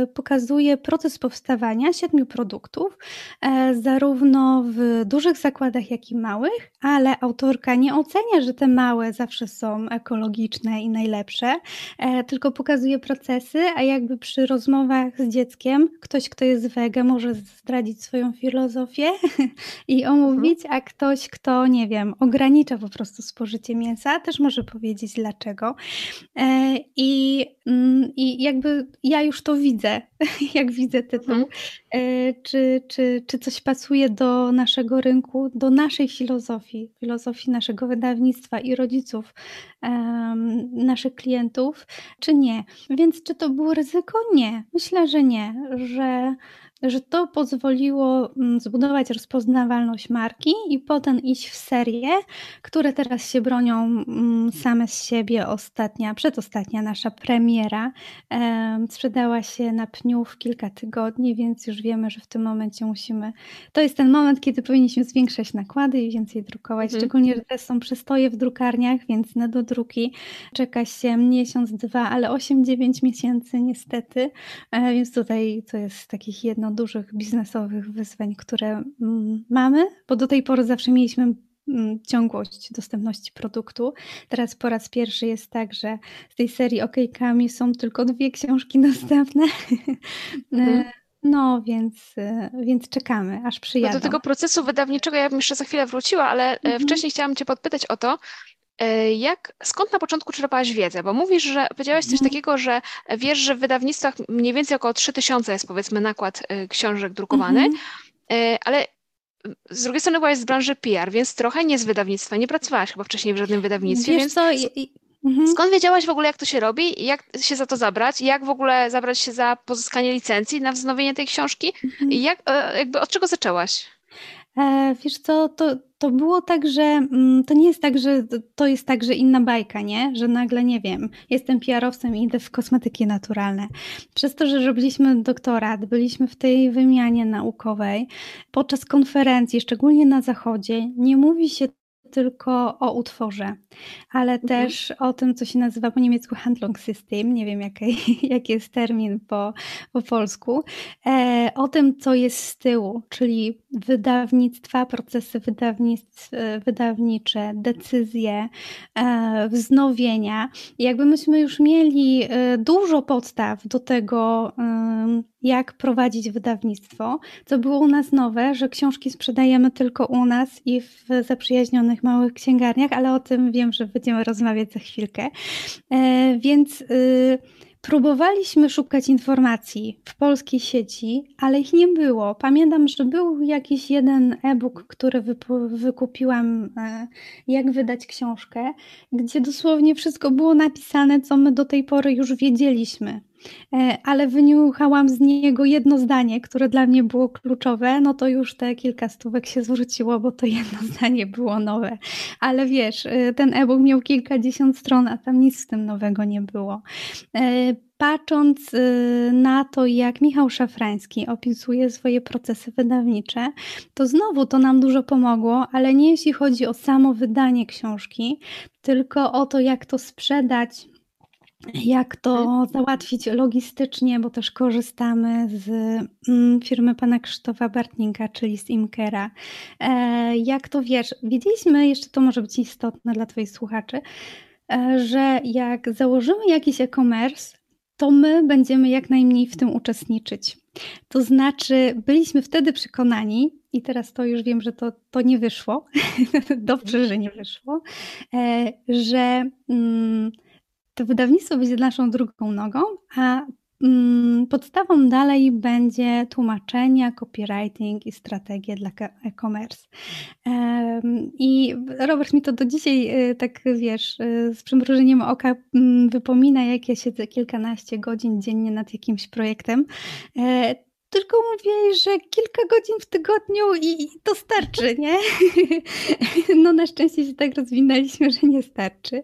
S2: y, pokazuje proces powstawania siedmiu produktów, e, zarówno w dużych zakładach, jak i małych, ale autorka nie ocenia, że te małe zawsze są ekologiczne i najlepsze, e, tylko pokazuje procesy, a jakby przy rozmowach z dzieckiem ktoś, kto jest wege, może zdradzić swoją filozofię i omówić, a ktoś, kto, nie wiem, ogranicza po prostu spożycie mięsa, też może powiedzieć dlaczego. E, I, mm, i jakby ja już to widzę, jak widzę tytuł. Mhm. E, czy, czy, czy coś pasuje do naszego rynku, do naszej filozofii, filozofii naszego wydawnictwa i rodziców um, naszych klientów, czy nie? Więc czy to było ryzyko? Nie. Myślę, że nie, że że to pozwoliło mm, zbudować rozpoznawalność marki i potem iść w serię, które teraz się bronią mm, same z siebie. Ostatnia, przedostatnia nasza premiera sprzedała się na pniu w kilka tygodni, więc już wiemy, że w tym momencie musimy. To jest ten moment, kiedy powinniśmy zwiększać nakłady i więcej drukować. Mhm. Szczególnie, że teraz są przestoje w drukarniach, więc na dodruki czeka się miesiąc, dwa, ale 8-9 miesięcy niestety. E, więc tutaj to jest takich jedno dużych biznesowych wyzwań, które mm, mamy, bo do tej pory zawsze mieliśmy mm, ciągłość dostępności produktu. Teraz po raz pierwszy jest tak, że z tej serii okejkami są tylko dwie książki dostępne. Mhm. E, no, więc, e, więc czekamy, aż przyjadą.
S1: No do tego procesu wydawniczego ja bym jeszcze za chwilę wróciła, ale mhm. wcześniej chciałam Cię podpytać o to, E, jak, skąd na początku czerpałaś wiedzę? Bo mówisz, że powiedziałaś coś mhm. takiego, że wiesz, że w wydawnictwach mniej więcej około 3000 jest powiedzmy nakład e, książek drukowany, mhm. E, ale z drugiej strony byłaś z branży PR, więc trochę nie z wydawnictwa, nie pracowałaś chyba wcześniej w żadnym wydawnictwie,
S2: wiesz
S1: więc
S2: co?
S1: Mhm. skąd wiedziałaś w ogóle, jak to się robi, jak się za to zabrać, jak w ogóle zabrać się za pozyskanie licencji na wznowienie tej książki i jak, jakby od czego zaczęłaś?
S2: E, wiesz co, to, to było tak, że mm, to nie jest tak, że to jest tak, że inna bajka, nie? Że nagle, nie wiem, jestem PR-owcem i idę w kosmetyki naturalne. Przez to, że robiliśmy doktorat, byliśmy w tej wymianie naukowej, podczas konferencji, szczególnie na zachodzie, nie mówi się tylko o utworze, ale mhm. też o tym, co się nazywa po niemiecku Handlungssystem, nie wiem jaki, jaki jest termin po, po polsku, e, o tym, co jest z tyłu, czyli wydawnictwa, procesy wydawnictw, e, wydawnicze, decyzje, e, wznowienia. I jakby myśmy już mieli e, dużo podstaw do tego, jak prowadzić wydawnictwo, co było u nas nowe, że książki sprzedajemy tylko u nas i w zaprzyjaźnionych małych księgarniach, ale o tym wiem, że będziemy rozmawiać za chwilkę. Więc Próbowaliśmy szukać informacji w polskiej sieci, ale ich nie było. Pamiętam, że był jakiś jeden e-book, który wykupiłam, e, jak wydać książkę, gdzie dosłownie wszystko było napisane, co my do tej pory już wiedzieliśmy. E, ale wyniuchałam z niego jedno zdanie, które dla mnie było kluczowe, no to już te kilka stówek się zwróciło, bo to jedno zdanie było nowe. Ale wiesz, e, ten e-book miał kilkadziesiąt stron, a tam nic z tym nowego nie było. E, patrząc na to, jak Michał Szafrański opisuje swoje procesy wydawnicze, to znowu to nam dużo pomogło, ale nie jeśli chodzi o samo wydanie książki, tylko o to, jak to sprzedać jak to mhm. załatwić logistycznie, bo też korzystamy z mm, firmy pana Krzysztofa Bartninka, czyli z Imkera. E, jak to wiesz, wiedzieliśmy, jeszcze to może być istotne dla Twoich słuchaczy, e, że jak założymy jakiś e-commerce, to my będziemy jak najmniej w tym uczestniczyć. To znaczy, byliśmy wtedy przekonani, i teraz to już wiem, że to, to nie wyszło, dobrze, że nie wyszło, e, że. Mm, to wydawnictwo będzie naszą drugą nogą, a mm, podstawą dalej będzie tłumaczenia, copywriting i strategie dla e-commerce. I Robert mi to do dzisiaj, y, tak wiesz, y, z przymrużeniem oka mm, wypomina, jak ja siedzę kilkanaście godzin dziennie nad jakimś projektem. Tylko mówię, że kilka godzin w tygodniu i, to starczy, nie? No na szczęście się tak rozwinęliśmy, że nie starczy.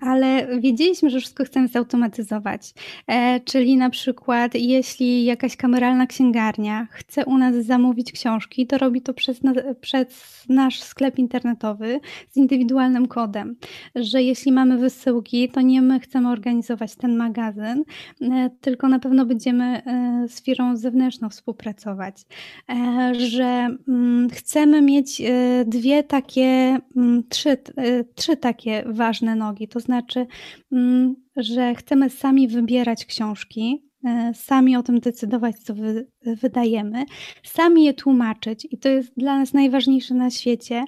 S2: Ale wiedzieliśmy, że wszystko chcemy zautomatyzować. E, czyli na przykład jeśli jakaś kameralna księgarnia chce u nas zamówić książki, to robi to przez, przez nasz sklep internetowy z indywidualnym kodem. Że jeśli mamy wysyłki, to nie my chcemy organizować ten magazyn, e, tylko na pewno będziemy e, z firmą zewnętrzną współpracować, e, że mm, chcemy mieć e, dwie takie, mm, trzy, e, trzy takie ważne nogi, to znaczy, mm, że chcemy sami wybierać książki, sami o tym decydować, co, wy, wydajemy, sami je tłumaczyć i to jest dla nas najważniejsze na świecie,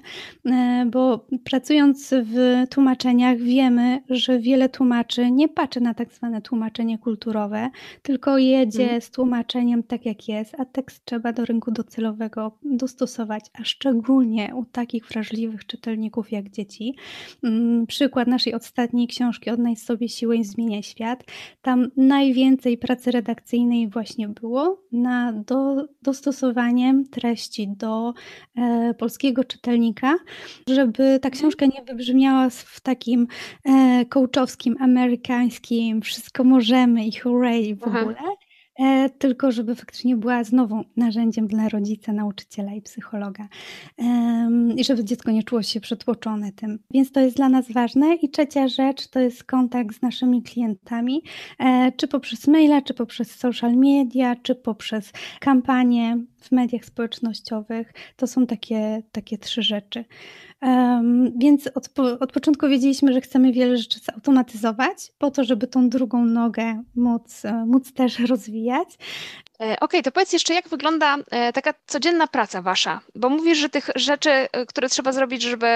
S2: e, bo pracując w tłumaczeniach wiemy, że wiele tłumaczy nie patrzy na tak zwane tłumaczenie kulturowe, tylko jedzie hmm. z tłumaczeniem tak jak jest, a tekst trzeba do rynku docelowego dostosować, a szczególnie u takich wrażliwych czytelników jak dzieci. Mm, przykład naszej ostatniej książki Odnajść sobie siłę i zmieniaj świat. Tam najwięcej pracy redakcyjnej właśnie było na do, dostosowaniem treści do e, polskiego czytelnika, żeby ta mhm. książka nie wybrzmiała w takim e, coachowskim, amerykańskim wszystko możemy i hooray w Aha. ogóle, tylko żeby faktycznie była znowu narzędziem dla rodzica, nauczyciela i psychologa i żeby dziecko nie czuło się przetłoczone tym. Więc to jest dla nas ważne. I trzecia rzecz to jest kontakt z naszymi klientami, e, czy poprzez maila, czy poprzez social media, czy poprzez kampanie w mediach społecznościowych. To są takie, takie trzy rzeczy. Um, więc od, od początku wiedzieliśmy, że chcemy wiele rzeczy zautomatyzować, po to, żeby tą drugą nogę móc, e, móc też rozwijać.
S1: E, okej, okay, to powiedz jeszcze, jak wygląda e, taka codzienna praca wasza? Bo mówisz, że tych rzeczy, które trzeba zrobić, żeby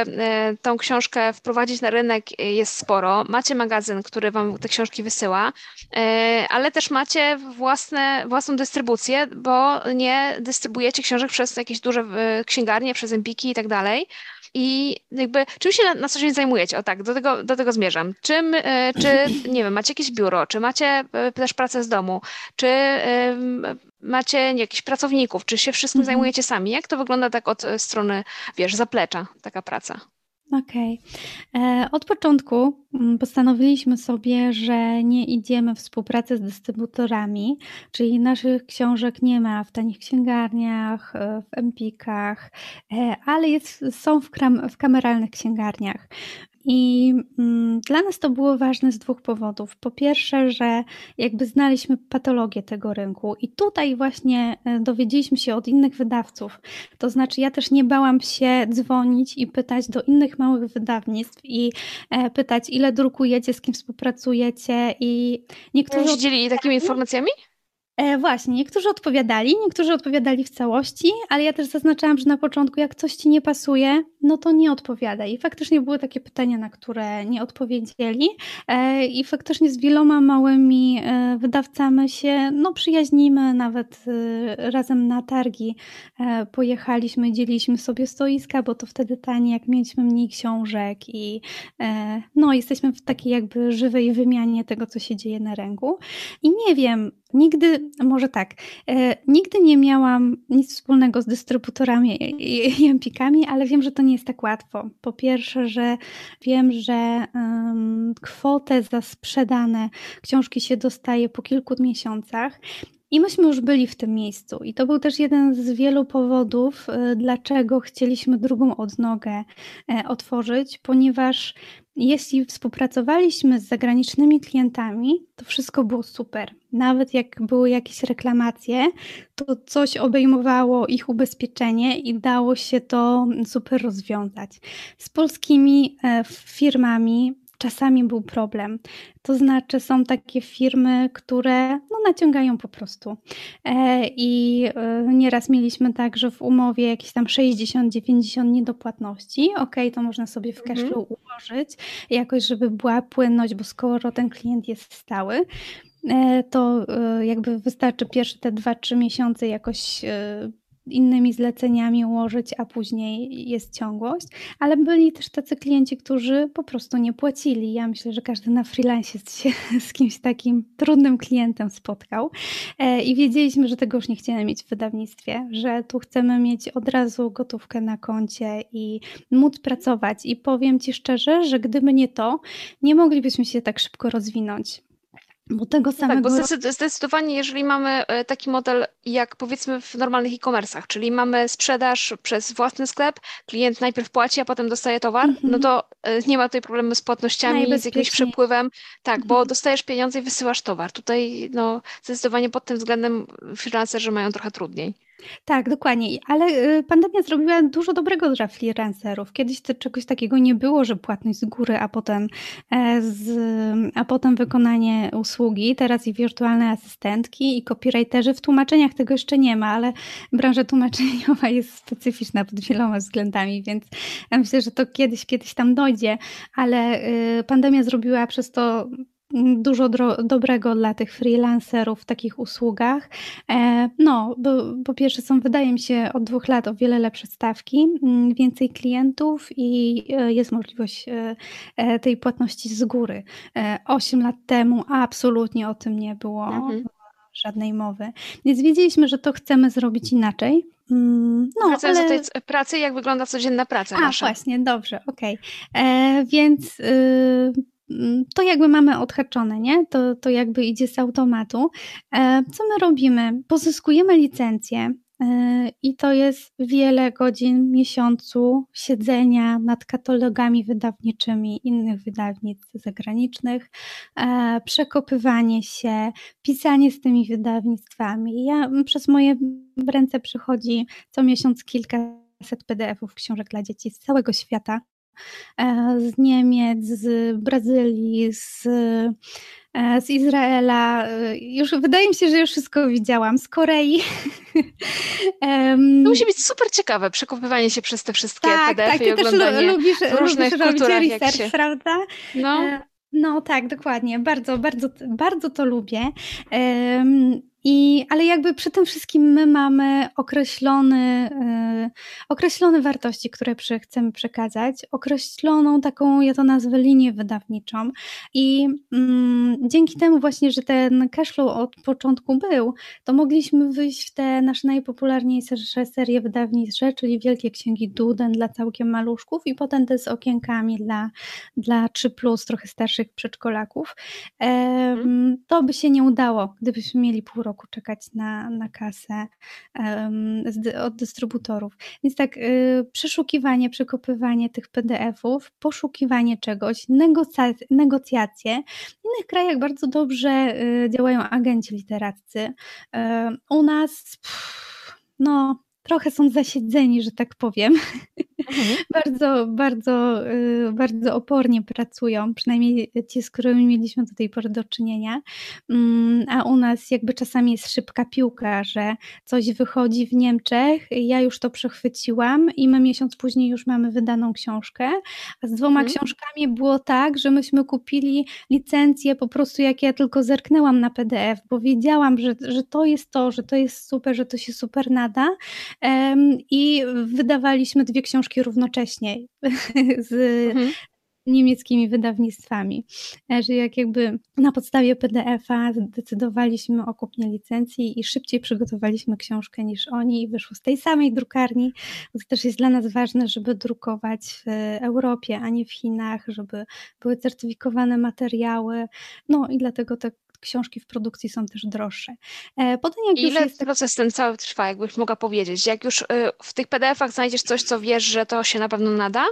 S1: tą książkę wprowadzić na rynek, jest sporo. Macie magazyn, który wam te książki wysyła, ale też macie własne, własną dystrybucję, bo nie dystrybuujecie książek przez jakieś duże księgarnie, przez Empiki i tak dalej. I jakby czym się na, co dzień zajmujecie? O tak, do tego, do tego zmierzam. Czym, e, czy, nie wiem, macie jakieś biuro, czy macie e, też pracę z domu, czy macie jakichś pracowników, czy się wszystkim mhm. zajmujecie sami? Jak to wygląda tak od e, strony, wiesz, zaplecza taka praca?
S2: Okej. Okay. E, od początku mm, postanowiliśmy sobie, że nie idziemy w współpracę z dystrybutorami, czyli naszych książek nie ma w tanich księgarniach, e, w Empikach, ale jest, są w, kram, w kameralnych księgarniach. I mm, dla nas to było ważne z dwóch powodów. Po pierwsze, że jakby znaliśmy patologię tego rynku, i tutaj właśnie e, dowiedzieliśmy się od innych wydawców. To znaczy, ja też nie bałam się dzwonić i pytać do innych małych wydawnictw i e, pytać, ile drukujecie, z kim współpracujecie. I
S1: niektórzy. Dzielili takimi informacjami?
S2: E, właśnie, niektórzy odpowiadali, niektórzy odpowiadali w całości, ale ja też zaznaczałam, że na początku, jak coś ci nie pasuje, no to nie odpowiadaj. I faktycznie były takie pytania, na które nie odpowiedzieli. E, I faktycznie z wieloma małymi e, wydawcami się no, przyjaźnimy, nawet e, razem na targi e, pojechaliśmy, dzieliliśmy sobie stoiska, bo to wtedy tanie, jak mieliśmy mniej książek i e, no, jesteśmy w takiej jakby żywej wymianie tego, co się dzieje na rynku. I nie wiem, Nigdy, może tak, e, nigdy nie miałam nic wspólnego z dystrybutorami i, empikami, ale wiem, że to nie jest tak łatwo. Po pierwsze, że wiem, że kwotę za sprzedane książki się dostaje po kilku miesiącach. I myśmy już byli w tym miejscu. I to był też jeden z wielu powodów, e, dlaczego chcieliśmy drugą odnogę e, otworzyć, ponieważ jeśli współpracowaliśmy z zagranicznymi klientami, to wszystko było super. Nawet jak były jakieś reklamacje, to coś obejmowało ich ubezpieczenie i dało się to super rozwiązać. Z polskimi e, firmami czasami był problem. To znaczy, są takie firmy, które no, naciągają po prostu. E, I e, nieraz mieliśmy tak, że w umowie jakieś tam 60-90 niedopłatności. Ok, to można sobie w mhm. cashflow mhm. ułożyć, jakoś, żeby była płynność, bo skoro ten klient jest stały, e, to jakby wystarczy pierwsze te 2-3 miesiące jakoś innymi zleceniami ułożyć, a później jest ciągłość, ale byli też tacy klienci, którzy po prostu nie płacili. Ja myślę, że każdy na freelance się z kimś takim trudnym klientem spotkał e, i wiedzieliśmy, że tego już nie chcemy mieć w wydawnictwie, że tu chcemy mieć od razu gotówkę na koncie i móc pracować. I powiem Ci szczerze, że gdyby nie to, nie moglibyśmy się tak szybko rozwinąć.
S1: Bo tego samego... No tak, bo zdecydowanie, jeżeli mamy e, taki model jak powiedzmy w normalnych e-commerce'ach, czyli mamy sprzedaż przez własny sklep, klient najpierw płaci, a potem dostaje towar, mm -hmm. no to e, nie ma tutaj problemu z płatnościami, z jakimś przepływem. Tak, mm -hmm. bo mhm. dostajesz pieniądze i wysyłasz towar. Tutaj no, zdecydowanie pod tym względem freelancerzy mają trochę trudniej.
S2: Tak, dokładnie. Ale y, pandemia zrobiła dużo dobrego dla freelancerów. Kiedyś to czegoś takiego nie było, że płatność z góry, a potem, e, z, a potem wykonanie usługi. Teraz i wirtualne asystentki, i copywriterzy. W tłumaczeniach tego jeszcze nie ma, ale branża tłumaczeniowa jest specyficzna pod wieloma względami, więc ja myślę, że to kiedyś, kiedyś tam dojdzie, ale y, pandemia zrobiła przez to dużo dobrego dla tych freelancerów w takich usługach. E, no, bo, po pierwsze są, wydaje mi się, od dwóch lat o wiele lepsze stawki, mm, więcej klientów i e, jest możliwość e, tej płatności z góry. Osiem lat temu absolutnie o tym nie było. Mhm. Żadnej mowy. Więc wiedzieliśmy, że to chcemy zrobić inaczej.
S1: Mm, no, Wracając ale... do tej pracy, jak wygląda codzienna praca
S2: A,
S1: nasza?
S2: właśnie, dobrze, okej. Okay. Więc y, to jakby mamy odhaczone, nie? To, to jakby idzie z automatu. E, co my robimy? Pozyskujemy licencję e, i to jest wiele godzin miesiącu siedzenia nad katalogami wydawniczymi innych wydawnictw zagranicznych, e, przekopywanie się, pisanie z tymi wydawnictwami. Ja przez moje ręce przychodzi co miesiąc kilkaset PDF-ów książek dla dzieci z całego świata. E, z Niemiec, z Brazylii, z, e, z Izraela. E, już wydaje mi się, że już wszystko widziałam. Z Korei.
S1: To musi być super ciekawe przekopywanie się przez te wszystkie
S2: tak,
S1: PDF-y
S2: tak, i
S1: oglądanie
S2: lubisz,
S1: w różnych
S2: lubisz
S1: kulturach.
S2: Research,
S1: się...
S2: prawda?
S1: No.
S2: No tak, dokładnie. Bardzo, bardzo, bardzo to lubię. Um, i, ale jakby przy tym wszystkim my mamy określony, yy, określone wartości, które przy, chcemy przekazać, określoną taką, ja to nazwę, linię wydawniczą. I yy, dzięki temu właśnie, że ten cashflow od początku był, to mogliśmy wyjść w te nasze najpopularniejsze serie wydawnicze, czyli Wielkie Księgi Duden dla całkiem maluszków i potem te z okienkami dla, dla 3+, trochę starszych przedszkolaków. Yy, to by się nie udało, gdybyśmy mieli pół roku roku czekać na, na kasę od dystrybutorów. Więc tak, y, przeszukiwanie, przekopywanie tych PDF-ów, poszukiwanie czegoś, negocjacje. W innych krajach bardzo dobrze y, działają agenci literaccy. U nas, pff, no, trochę są zasiedzeni, że tak powiem. Mhm. bardzo, bardzo, y, bardzo opornie pracują, przynajmniej ci, z którymi mieliśmy do tej pory do czynienia. Mm, a u nas jakby czasami jest szybka piłka, że coś wychodzi w Niemczech, ja już to przechwyciłam i my miesiąc później już mamy wydaną książkę. A z dwoma mhm. książkami było tak, że myśmy kupili licencję po prostu jak ja tylko zerknęłam na PDF, bo wiedziałam, że, że to jest to, że to jest super, że to się super nada i wydawaliśmy dwie książki równocześnie z mhm. niemieckimi wydawnictwami, e, że jak jakby na podstawie PDF-a zdecydowaliśmy o kupnie licencji i szybciej przygotowaliśmy książkę niż oni i wyszło z tej samej drukarni, to też jest dla nas ważne, żeby drukować w Europie, a nie w Chinach, żeby były certyfikowane materiały, no i dlatego te książki w produkcji są też droższe.
S1: E, potem jak Ile jest... proces ten cały trwa, jakbyś mogła powiedzieć? Jak już y, w tych PDF-ach znajdziesz coś, co wiesz, że to się na pewno nada,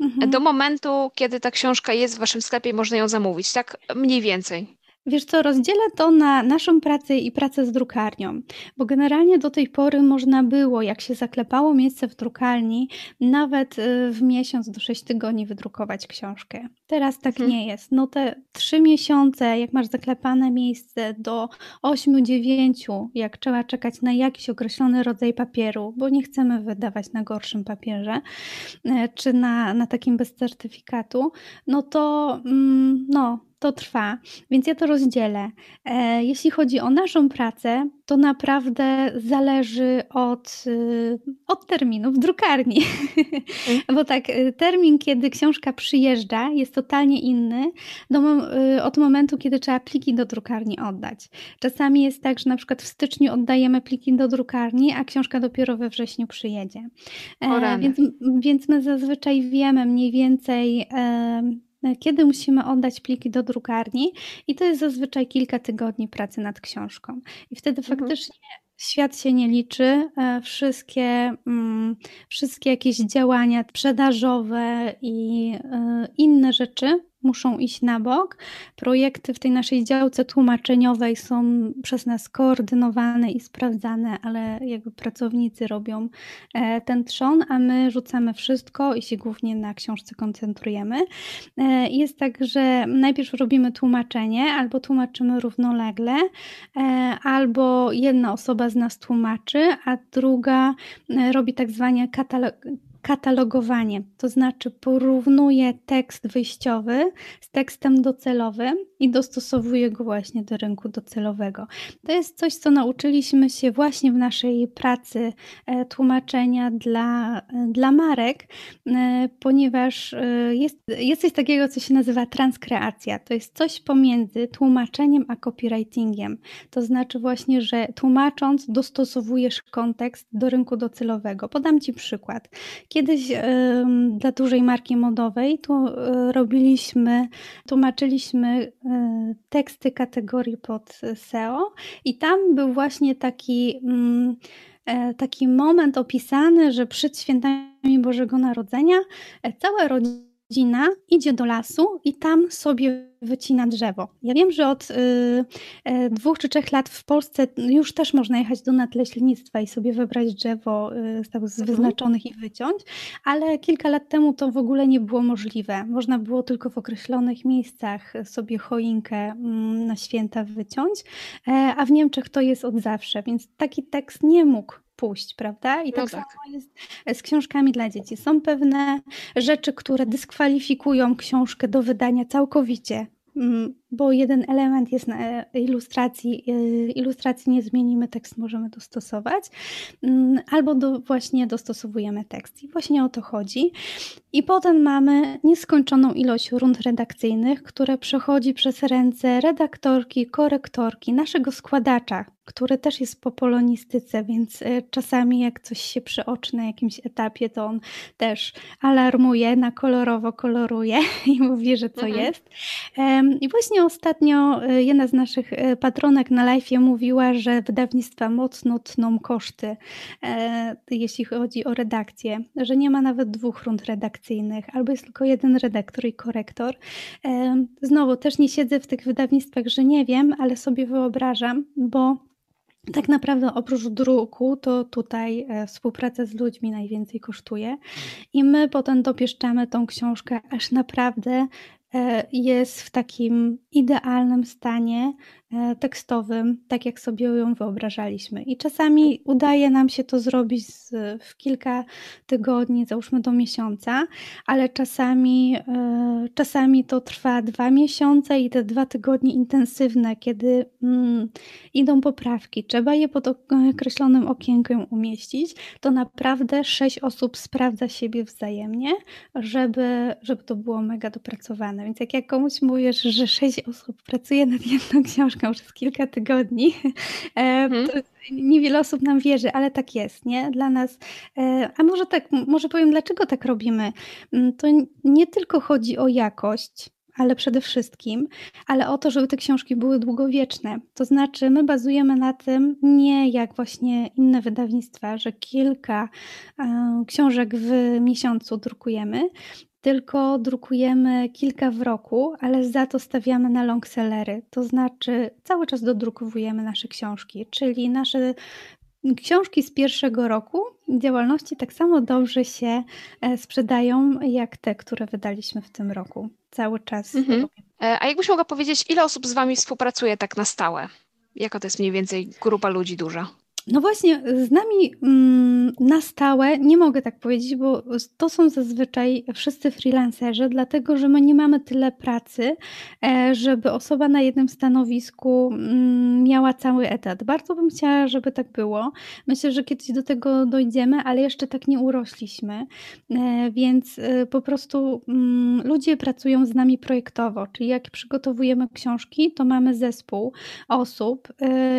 S1: mhm. do momentu, kiedy ta książka jest w waszym sklepie i można ją zamówić, tak mniej więcej.
S2: Wiesz co, rozdzielę to na naszą pracę i pracę z drukarnią, bo generalnie do tej pory można było, jak się zaklepało miejsce w drukarni, nawet y, w miesiąc do 6 tygodni wydrukować książkę. Teraz tak hmm. nie jest. No te 3 miesiące, jak masz zaklepane miejsce, do 8-9, jak trzeba czekać na jakiś określony rodzaj papieru, bo nie chcemy wydawać na gorszym papierze, y, czy na, na takim bez certyfikatu, no to mm, no, to trwa, więc ja to rozdzielę. E, jeśli chodzi o naszą pracę, to naprawdę zależy od, y, od terminu w drukarni. Mm. Bo tak, y, termin, kiedy książka przyjeżdża, jest totalnie inny do, y, od momentu, kiedy trzeba pliki do drukarni oddać. Czasami jest tak, że na przykład w styczniu oddajemy pliki do drukarni, a książka dopiero we wrześniu przyjedzie. E, więc, więc my zazwyczaj wiemy mniej więcej kiedy musimy oddać pliki do drukarni i to jest zazwyczaj kilka tygodni pracy nad książką. I wtedy mhm. faktycznie świat się nie liczy, e, wszystkie, mm, wszystkie jakieś działania sprzedażowe i e, inne rzeczy muszą iść na bok. Projekty w tej naszej działce tłumaczeniowej są przez nas koordynowane i sprawdzane, ale jakby pracownicy robią e, ten trzon, a my rzucamy wszystko i się głównie na książce koncentrujemy. E, jest tak, że najpierw robimy tłumaczenie, albo tłumaczymy równolegle, e, albo jedna osoba z nas tłumaczy, a druga robi tak zwane katalog katalogowanie, to znaczy porównuje tekst wyjściowy z tekstem docelowym i dostosowuje go właśnie do rynku docelowego. To jest coś, co nauczyliśmy się właśnie w naszej pracy e, tłumaczenia dla, e, dla marek, e, ponieważ jest, jest coś takiego, co się nazywa transkreacja. To jest coś pomiędzy tłumaczeniem a copywritingiem. To znaczy właśnie, że tłumacząc dostosowujesz kontekst do rynku docelowego. Podam Ci przykład. Kiedyś dla dużej marki modowej tu robiliśmy, tłumaczyliśmy Y, teksty kategorii pod SEO i tam był właśnie taki, mm, e, taki moment opisany, że przed świętami Bożego Narodzenia e, cała rodzina rodzina idzie do lasu i tam sobie wycina drzewo. Ja wiem, że od y, y, dwóch czy trzech lat w Polsce już też można jechać do nadleśnictwa i sobie wybrać drzewo y, z, z mhm. wyznaczonych i wyciąć, ale kilka lat temu to w ogóle nie było możliwe. Można było tylko w określonych miejscach sobie choinkę mm, na święta wyciąć, e, a w Niemczech to jest od zawsze, więc taki tekst nie mógł pójść, prawda? I no tak, tak, samo jest z książkami dla dzieci. Są pewne rzeczy, które dyskwalifikują książkę do wydania całkowicie, mm, bo jeden element jest na ilustracji, y, ilustracji nie zmienimy, tekst możemy dostosować, mm, albo do, właśnie dostosowujemy tekst. I właśnie o to chodzi. I potem mamy nieskończoną ilość rund redakcyjnych, które przechodzi przez ręce redaktorki, korektorki, naszego składacza, który też jest po polonistyce, więc y, czasami jak coś się przeoczy na jakimś etapie, to on też alarmuje, na kolorowo koloruje i mówi, że co mhm. jest. I właśnie ostatnio y, jedna z naszych y, patronek na live mówiła, że wydawnictwa mocno tną koszty, e, jeśli chodzi o redakcję, że nie ma nawet dwóch rund redakcyjnych, albo jest tylko jeden redaktor i korektor. Znowu też nie siedzę w tych wydawnictwach, że nie wiem, ale sobie wyobrażam, bo tak naprawdę oprócz druku, to tutaj e, współpraca z ludźmi najwięcej kosztuje i my potem dopieszczamy tą książkę aż naprawdę e, jest w takim idealnym stanie, E, tekstowym, tak jak sobie ją wyobrażaliśmy. I czasami udaje nam się to zrobić z, w kilka tygodni, załóżmy do miesiąca, ale czasami, e, czasami to trwa dwa miesiące i te dwa tygodnie intensywne, kiedy mm, idą poprawki, trzeba je pod określonym okienkiem umieścić, to naprawdę sześć osób sprawdza siebie wzajemnie, żeby, żeby to było mega dopracowane. Więc jak ja komuś mówisz, że sześć osób pracuje nad jedną książką, książkę przez kilka tygodni. Hmm. Niewiele osób nam wierzy, ale tak jest, nie? Dla nas. E, a może tak, może powiem, dlaczego tak robimy. Mm, to nie tylko chodzi o jakość, ale przede wszystkim, ale o to, żeby te książki były długowieczne. To znaczy, my bazujemy na tym, nie jak właśnie inne wydawnictwa, że kilka książek w miesiącu drukujemy, tylko drukujemy kilka w roku, ale za to stawiamy na longsellery. To znaczy cały czas dodrukowujemy nasze książki, czyli nasze książki z pierwszego roku działalności tak samo dobrze się e, sprzedają jak te, które wydaliśmy w tym roku. Cały czas. Mhm.
S1: E, a jakbyś mogła powiedzieć, ile osób z Wami współpracuje tak na stałe? Jaka to jest mniej więcej grupa ludzi duża?
S2: No właśnie, z nami mm, na stałe nie mogę tak powiedzieć, bo to są zazwyczaj wszyscy freelancerzy, dlatego że my nie mamy tyle pracy, e, żeby osoba na jednym stanowisku mm, miała cały etat. Bardzo bym chciała, żeby tak było. Myślę, że kiedyś do tego dojdziemy, ale jeszcze tak nie urośliśmy, e, więc e, po prostu mm, ludzie pracują z nami projektowo, czyli jak przygotowujemy książki, to mamy zespół osób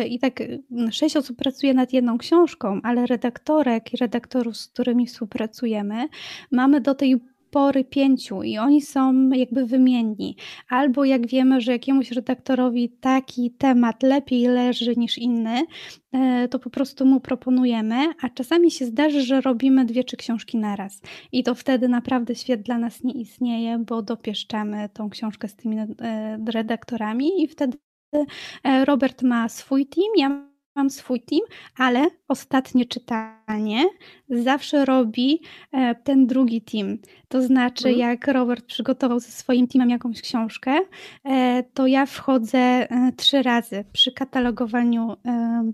S2: i tak sześć osób pracuje nad jedną książką, ale redaktorek i redaktorów, z którymi współpracujemy, mamy do tej pory pięciu i oni są jakby wymienni. Albo jak wiemy, że jakiemuś redaktorowi taki temat lepiej leży niż inny, e, to po prostu mu proponujemy, a czasami się zdarzy, że robimy dwie trzy książki naraz. I to wtedy naprawdę świat dla nas nie istnieje, bo dopieszczamy tą książkę z tymi e, redaktorami i wtedy e, Robert ma swój team, ja mam swój team, ale ostatnie czytanie zawsze robi e, ten drugi team. To znaczy, mhm. jak Robert przygotował ze swoim teamem jakąś książkę, e, to ja wchodzę e, trzy razy przy katalogowaniu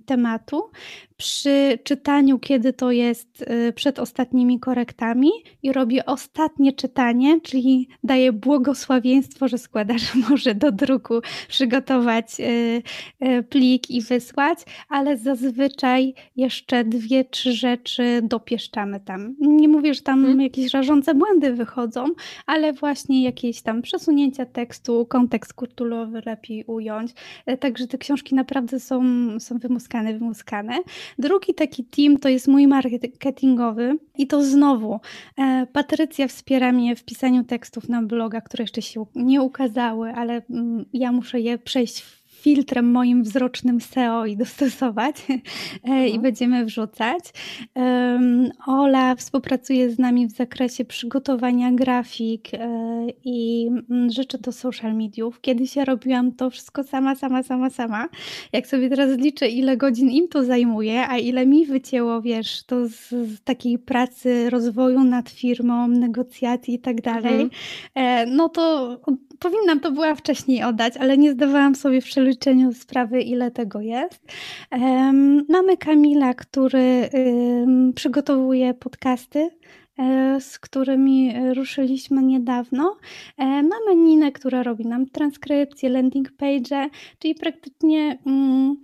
S2: tematu, przy czytaniu, kiedy to jest przed ostatnimi korektami i robię ostatnie czytanie, czyli daję błogosławieństwo, że składasz może do druku przygotować plik i wysłać, ale zazwyczaj jeszcze dwie, trzy rzeczy dopieszczamy tam. Nie mówię, że tam hmm. jakieś rażące błędy wychodzą, ale właśnie jakieś tam przesunięcia tekstu, kontekst kulturowy lepiej ująć. E, także te książki naprawdę są, są wymuskane, wymuskane. Drugi taki team to jest mój marketingowy i to znowu e, Patrycja wspiera mnie w pisaniu tekstów na bloga, które jeszcze się nie ukazały, ale mm, ja muszę je przejść w filtrem moim wzrocznym SEO i dostosować mhm. i będziemy wrzucać. Ola współpracuje z nami w zakresie przygotowania grafik e, i mm, rzeczy do social mediów. Kiedyś ja robiłam to wszystko sama, sama, sama, sama. Jak sobie teraz liczę, ile godzin im to zajmuje, a ile mi wycięło, wiesz, to z, z takiej pracy, rozwoju nad firmą, negocjacji i tak dalej, mhm. E, no to powinnam to była wcześniej oddać, ale nie zdawałam sobie w przeliczeniu sprawy, ile tego jest. Mamy Kamila, który przygotowuje podcasty e, z którymi ruszyliśmy niedawno. E, mamy Ninę, która robi nam transkrypcję, landing page, czyli praktycznie mm,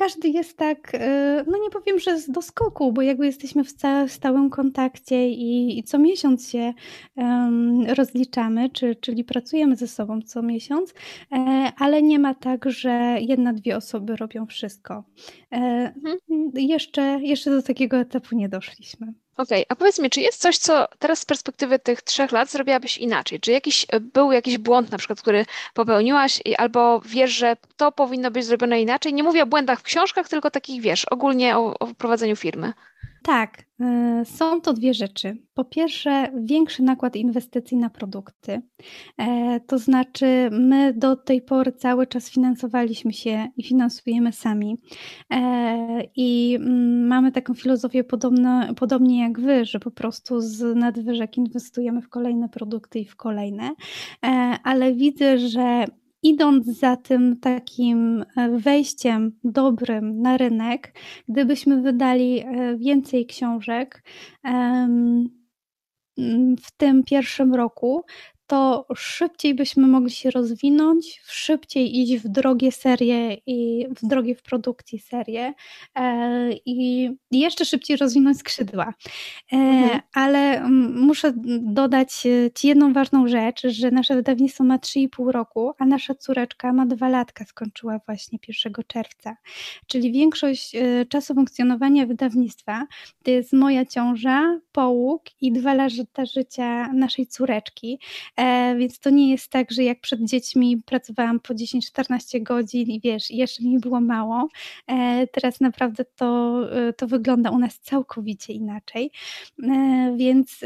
S2: każdy jest tak, e, no nie powiem, że z doskoku, bo jakby jesteśmy w stałym kontakcie i, i co miesiąc się um, rozliczamy, czy, czyli pracujemy ze sobą co miesiąc, e, ale nie ma tak, że jedna, dwie osoby robią wszystko. E, mhm. jeszcze, jeszcze do takiego etapu nie doszliśmy.
S1: Okej, okay, a powiedz mi, czy jest coś, co teraz z perspektywy tych trzech lat zrobiłabyś inaczej? Czy jakiś, e, był jakiś błąd na przykład, który popełniłaś albo wiesz, że to powinno być zrobione inaczej? Nie mówię o błędach w książkach, tylko takich, wiesz, ogólnie o, o prowadzeniu firmy.
S2: Tak, y, są to dwie rzeczy. Po pierwsze, większy nakład inwestycji na produkty. E, to znaczy, my do tej pory cały czas finansowaliśmy się i finansujemy sami. E, I mm, mamy taką filozofię podobno, podobnie jak wy, że po prostu z nadwyżek inwestujemy w kolejne produkty i w kolejne. E, ale widzę, że idąc za tym takim e, wejściem dobrym na rynek, gdybyśmy wydali e, więcej książek w tym pierwszym roku, to szybciej byśmy mogli się rozwinąć, szybciej iść w drogie serie i w drogie w produkcji serie e, i jeszcze szybciej rozwinąć skrzydła. E, mhm. Ale muszę dodać e, Ci jedną ważną rzecz, że nasze wydawnictwo ma 3,5 roku, a nasza córeczka ma dwa latka, skończyła właśnie 1 czerwca. Czyli większość czasu funkcjonowania wydawnictwa to jest moja ciąża, połóg i dwa lata życia naszej córeczki. E, więc to nie jest tak, że jak przed dziećmi pracowałam po 10-14 godzin i wiesz, jeszcze mi było mało. E, teraz naprawdę to, e, to wygląda u nas całkowicie inaczej. Więc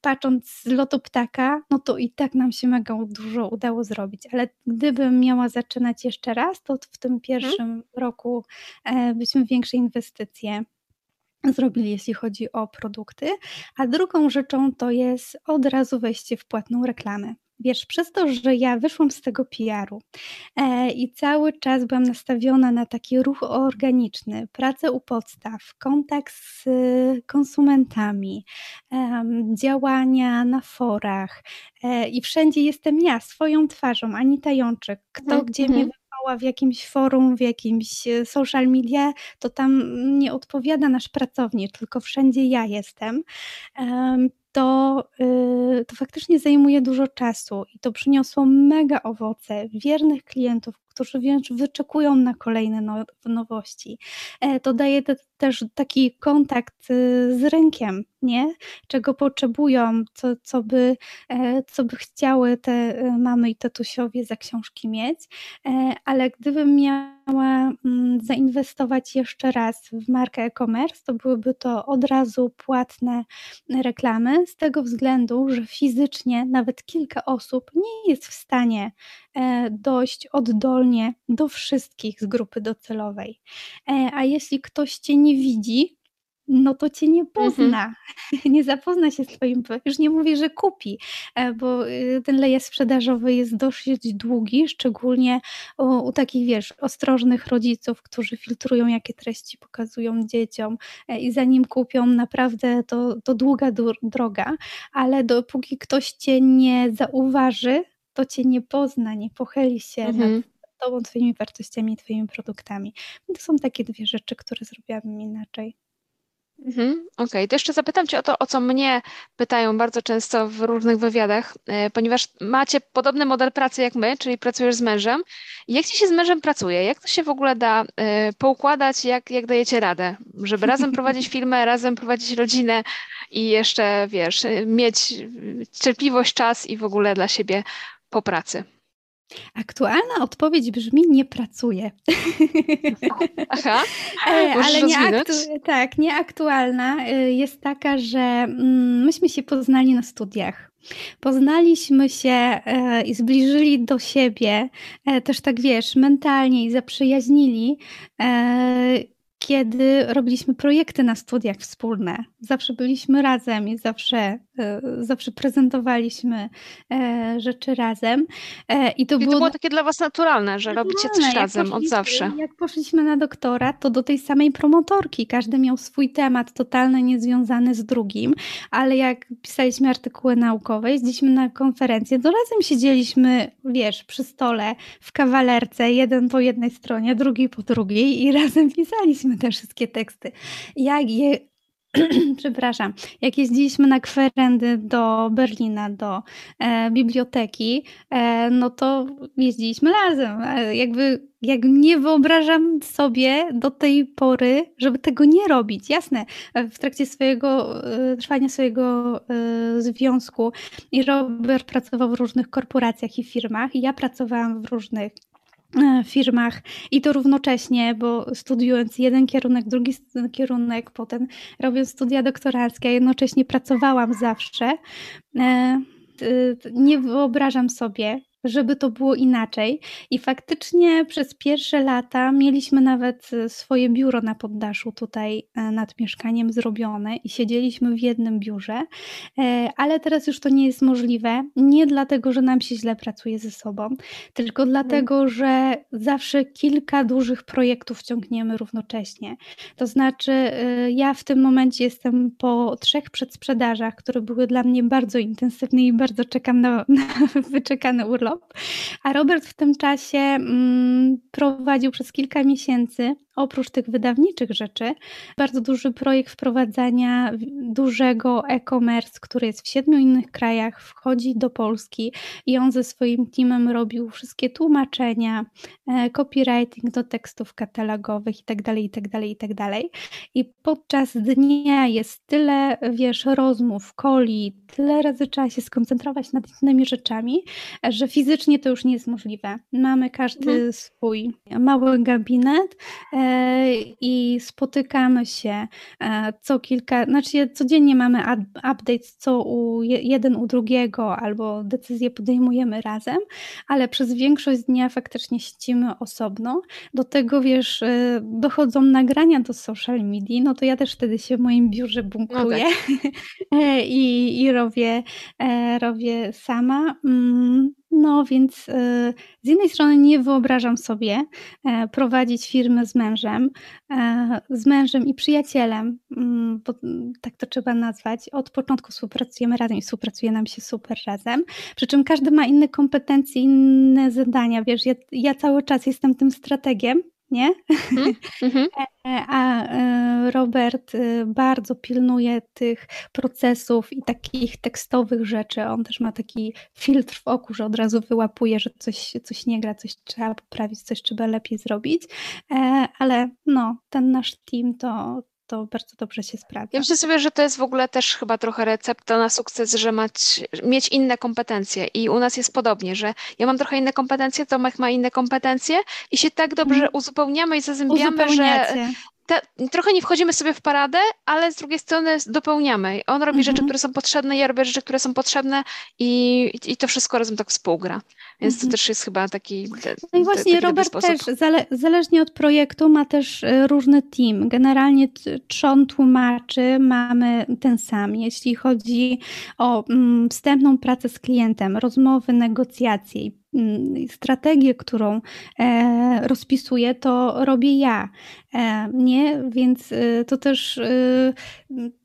S2: patrząc z lotu ptaka, no to i tak nam się mega dużo udało zrobić, ale gdybym miała zaczynać jeszcze raz, to w tym pierwszym hmm. roku byśmy większe inwestycje zrobili, jeśli chodzi o produkty. A drugą rzeczą to jest od razu wejście w płatną reklamę. Wiesz, przez to, że ja wyszłam z tego PR-u e, i cały czas byłam nastawiona na taki ruch organiczny, pracę u podstaw, kontakt z konsumentami, e, działania na forach e, i wszędzie jestem ja, swoją twarzą, Anita Jączyk, kto mm -hmm. gdzie mnie w jakimś forum, w jakimś e, social media, to tam nie odpowiada nasz pracownik, tylko wszędzie ja jestem. To, to faktycznie zajmuje dużo czasu i to przyniosło mega owoce, wiernych klientów, którzy wręcz wyczekują na kolejne no, nowości. To daje te, też taki kontakt y, z rynkiem, nie? Czego potrzebują, co, co, by, co by chciały te mamy i tatusiowie za książki mieć, ale gdybym miała mm, zainwestować jeszcze raz w markę e-commerce, to byłyby to od razu płatne reklamy, z tego względu, że fizycznie nawet kilka osób nie jest w stanie e, dojść oddolnie do wszystkich z grupy docelowej. E, a jeśli ktoś cię nie widzi, no to cię nie mhm. pozna, mhm. nie zapozna się z twoim, już nie mówię, że kupi, e, bo y, ten lejek sprzedażowy jest dosyć długi, szczególnie u, u, takich, wiesz, ostrożnych rodziców, którzy filtrują, jakie treści pokazują dzieciom e, i zanim kupią, naprawdę to, to długa droga, ale dopóki ktoś cię nie zauważy, to cię nie pozna, nie pochyli się mhm. nad tobą, twoimi wartościami, twoimi produktami. To są takie dwie rzeczy, które zrobiłabym inaczej.
S1: Mhm, Okej, okay. to jeszcze zapytam Cię o to, o co mnie pytają bardzo często w różnych wywiadach, e, ponieważ macie podobny model pracy jak my, czyli pracujesz z mężem. Jak Ci się z mężem pracuje? Jak to się w ogóle da e, poukładać? Jak, jak dajecie radę, żeby razem prowadzić filmę, razem prowadzić rodzinę i jeszcze, wiesz, mieć cierpliwość, czas i w ogóle dla siebie po pracy?
S2: Aktualna odpowiedź brzmi nie pracuję.
S1: Aha,
S2: e, ale nie aktu tak, nieaktualna y, jest taka, że mm, myśmy się poznali na studiach. Poznaliśmy się e, i zbliżyli do siebie, e, też tak wiesz, mentalnie i zaprzyjaźnili kiedy robiliśmy projekty na studiach wspólne. Zawsze byliśmy razem i zawsze, e, zawsze prezentowaliśmy e, rzeczy razem.
S1: E, I to, było, to było takie dla Was naturalne, że naturalne. robicie coś razem od zawsze.
S2: Jak poszliśmy na doktora, to do tej samej promotorki. Każdy miał swój temat totalnie niezwiązany z drugim, ale jak pisaliśmy artykuły naukowe, jeździliśmy na konferencje, to razem siedzieliśmy, wiesz, przy stole w kawalerce, jeden po jednej stronie, drugi po drugiej i razem pisaliśmy te wszystkie teksty. Jak je, przepraszam, jak jeździliśmy na kwerendy do Berlina, do e, biblioteki, e, no to jeździliśmy razem. E, jakby jak nie wyobrażam sobie do tej pory, żeby tego nie robić. Jasne, w trakcie swojego e, trwania swojego e, związku i Robert pracował w różnych korporacjach i firmach, i ja pracowałam w różnych E, firmach i to równocześnie, bo studiując jeden kierunek, drugi kierunek, potem robiąc studia doktoranckie, a jednocześnie pracowałam zawsze. E, nie wyobrażam sobie, żeby to było inaczej. I faktycznie przez pierwsze lata mieliśmy nawet e, swoje biuro na poddaszu tutaj e, nad mieszkaniem zrobione i siedzieliśmy w jednym biurze, e, ale teraz już to nie jest możliwe. Nie dlatego, że nam się źle pracuje ze sobą, tylko mhm. dlatego, że zawsze kilka dużych projektów ciągniemy równocześnie. To znaczy, ja w tym momencie jestem po trzech przedsprzedażach, które były dla mnie bardzo intensywne i bardzo czekam na, na wyczekany urlop urlop. A Robert w tym czasie mm, prowadził przez kilka miesięcy oprócz tych wydawniczych rzeczy, bardzo duży projekt wprowadzania dużego e-commerce, który jest w siedmiu innych krajach, wchodzi do Polski i on ze swoim teamem robił wszystkie tłumaczenia, e, copywriting do tekstów katalogowych itd., itd., itd. I podczas dnia jest tyle, wiesz, rozmów, coli, tyle razy trzeba się skoncentrować nad innymi rzeczami, że fizycznie to już nie jest możliwe. Mamy każdy mhm. swój mały gabinet, e, i spotykamy się e, co kilka, znaczy codziennie mamy updates co u jeden u drugiego albo decyzje podejmujemy razem, ale przez większość dnia faktycznie siedzimy osobno. Do tego wiesz, e, dochodzą nagrania do social media, no to ja też wtedy się w moim biurze bunkruję no tak. E, i, i robię, robię sama. Mm, no więc y, z jednej strony nie wyobrażam sobie e, prowadzić firmy z mężem, e, z mężem i przyjacielem, mm, bo tak to trzeba nazwać. Od początku współpracujemy razem i współpracuje nam się super razem. Przy czym każdy ma inne kompetencje, inne zadania. Wiesz, ja, ja cały czas jestem tym strategiem, nie? Mm-hmm. A e, Robert e, bardzo pilnuje tych procesów i takich tekstowych rzeczy. On też ma taki filtr w oku, że od razu wyłapuje, że coś, coś nie gra, coś trzeba poprawić, coś trzeba lepiej zrobić. Ale no, ten nasz team to, to bardzo dobrze się sprawdza.
S1: Ja myślę sobie, że to jest w ogóle też chyba trochę recepta na sukces, że mać, mieć inne kompetencje i u nas jest podobnie, że ja mam trochę inne kompetencje, Tomek ma inne kompetencje i się tak dobrze mm. uzupełniamy i zazębiamy, że te, trochę nie wchodzimy sobie w paradę, ale z drugiej strony dopełniamy. On robi mhm. rzeczy, które są potrzebne, ja robię rzeczy, które są potrzebne i, i to wszystko razem tak współgra. Więc mhm. to też jest chyba taki.
S2: Te, no i właśnie Robert też, zale, zależnie od projektu, ma też e, różny team. Generalnie trzon tłumaczy mamy ten sam. Jeśli chodzi o mm, wstępną pracę z klientem, rozmowy, negocjacje Mm, strategię, którą e, rozpisuję, to robię ja. E, nie, więc e, to też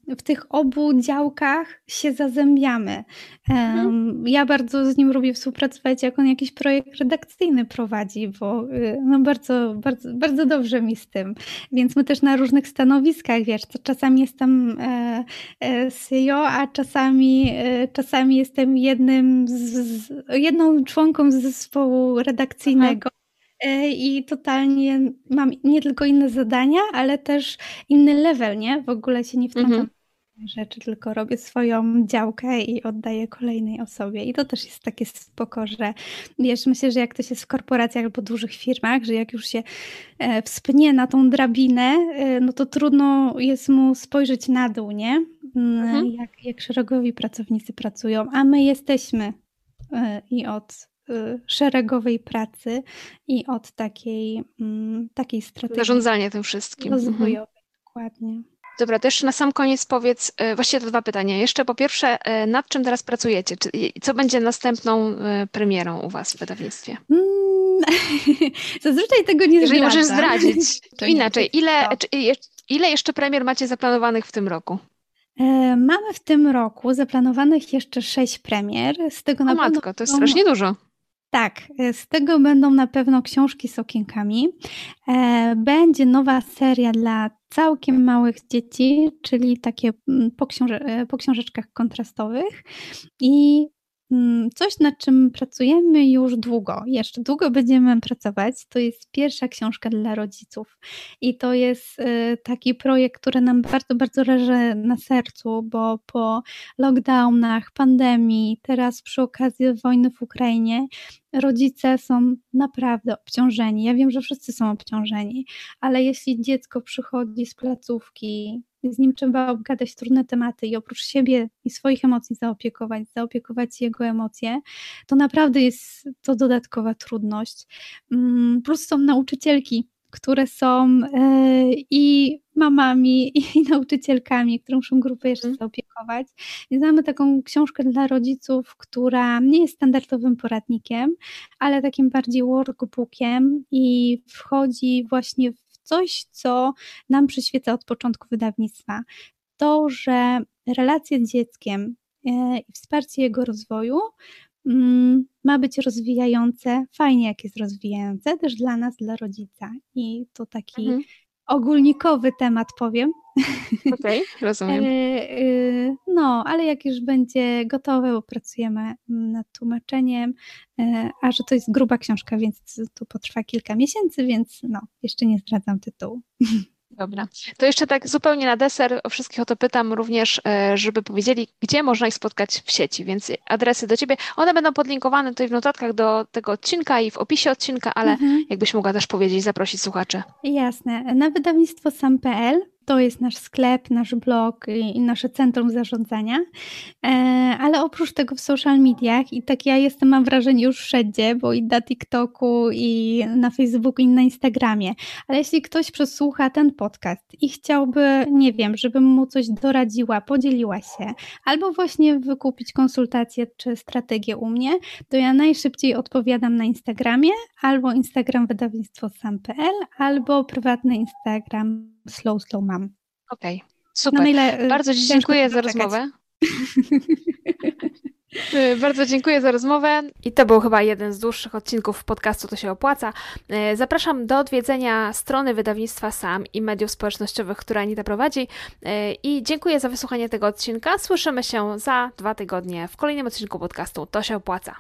S2: w tych obu działkach się zazębiamy. Mhm. Ja bardzo z nim lubię współpracować, jak on jakiś projekt redakcyjny prowadzi, bo y, no bardzo, bardzo, bardzo dobrze mi z tym. Więc my też na różnych stanowiskach, wiesz, to czasami jestem CEO, a czasami, czasami jestem jednym z, jedną członką zespołu redakcyjnego. E, i totalnie mam nie tylko inne zadania, ale też inny level, nie? W ogóle się nie wtrącam mhm. rzeczy, tylko robię swoją działkę i oddaję kolejnej osobie. I to też jest takie spoko, że wiesz, myślę, że jak ktoś jest w korporacjach albo dużych firmach, że jak już się e, wspnie na tą drabinę, e, no to trudno jest mu spojrzeć na dół, nie? Mhm. Jak, jak szeregowi pracownicy pracują, a my jesteśmy i od szeregowej pracy i od takiej, mm, takiej strategii.
S1: Zarządzania tym wszystkim.
S2: Rozwojowej, mhm. dokładnie.
S1: Dobra, to jeszcze na sam koniec powiedz, y, właściwie to dwa pytania. Jeszcze po pierwsze, y, nad czym teraz pracujecie? Co będzie następną premierą u Was w wydawnictwie? Mm,
S2: zazwyczaj tego nie
S1: Jeżeli możesz zdradzić. To inaczej, ile, ile jeszcze premier macie zaplanowanych w tym roku?
S2: E, mamy w tym roku zaplanowanych jeszcze sześć premier. Z tego o
S1: na matko, to jest strasznie dużo.
S2: Tak, z tego będą na pewno książki z okienkami. E, będzie nowa seria dla całkiem małych dzieci, czyli takie mm, po, książe e, po książeczkach kontrastowych. I coś, nad czym pracujemy już długo, jeszcze długo będziemy pracować. To jest pierwsza książka dla rodziców. I to jest y, taki projekt, który nam bardzo, bardzo leży na sercu, bo po lockdownach, pandemii, teraz przy okazji wojny w Ukrainie, rodzice są naprawdę obciążeni. Ja wiem, że wszyscy są obciążeni, ale jeśli dziecko przychodzi z placówki, z nim trzeba obgadać trudne tematy i oprócz siebie i swoich emocji zaopiekować, zaopiekować jego emocje, to naprawdę jest to dodatkowa trudność. Mm, plus są nauczycielki, które są e, i mamami, i nauczycielkami, które muszą grupę jeszcze mhm. zaopiekować. I znamy taką książkę dla rodziców, która nie jest standardowym poradnikiem, ale takim bardziej workbookiem i wchodzi właśnie w coś, co nam przyświeca od początku wydawnictwa. To, że relacje z dzieckiem e, i wsparcie jego rozwoju mm, ma być rozwijające, fajnie jak jest rozwijające, też dla nas, dla rodzica. I to taki mhm. Ogólnikowy temat powiem.
S1: Okej, okay, rozumiem. E,
S2: e, no, ale jak już będzie gotowe, bo pracujemy nad tłumaczeniem, a że to jest gruba książka, więc to potrwa kilka miesięcy, więc no, jeszcze nie zdradzam tytułu.
S1: Dobra. To jeszcze tak zupełnie na deser o wszystkich o to pytam również, e, żeby powiedzieli, gdzie można ich spotkać w sieci, więc adresy do Ciebie, one będą podlinkowane tutaj w notatkach do tego odcinka i w opisie odcinka, ale mhm. jakbyś mogła też powiedzieć, zaprosić słuchaczy.
S2: Jasne. Na wydawnictwo sam.pl to jest nasz sklep, nasz blog i nasze centrum zarządzania. E, ale oprócz tego w social mediach i tak ja jestem, mam wrażenie, już wszędzie, bo i na TikToku, i na Facebooku, i na Instagramie. Ale jeśli ktoś przesłucha ten podcast i chciałby, nie wiem, żebym mu coś doradziła, podzieliła się, albo właśnie wykupić konsultację czy strategię u mnie, to ja najszybciej odpowiadam na Instagramie, albo Instagram wydawnictwo sam.pl, albo prywatny Instagram slow, slow mam.
S1: Okej, okay. super. No, Bardzo Ci dziękuję za rozmowę. Y, bardzo dziękuję za rozmowę. I to był chyba jeden z dłuższych odcinków podcastu To się opłaca. Y, zapraszam do odwiedzenia strony wydawnictwa SAM i mediów społecznościowych, które Anita prowadzi. Y, I dziękuję za wysłuchanie tego odcinka. Słyszymy się za dwa tygodnie w kolejnym odcinku podcastu To się opłaca.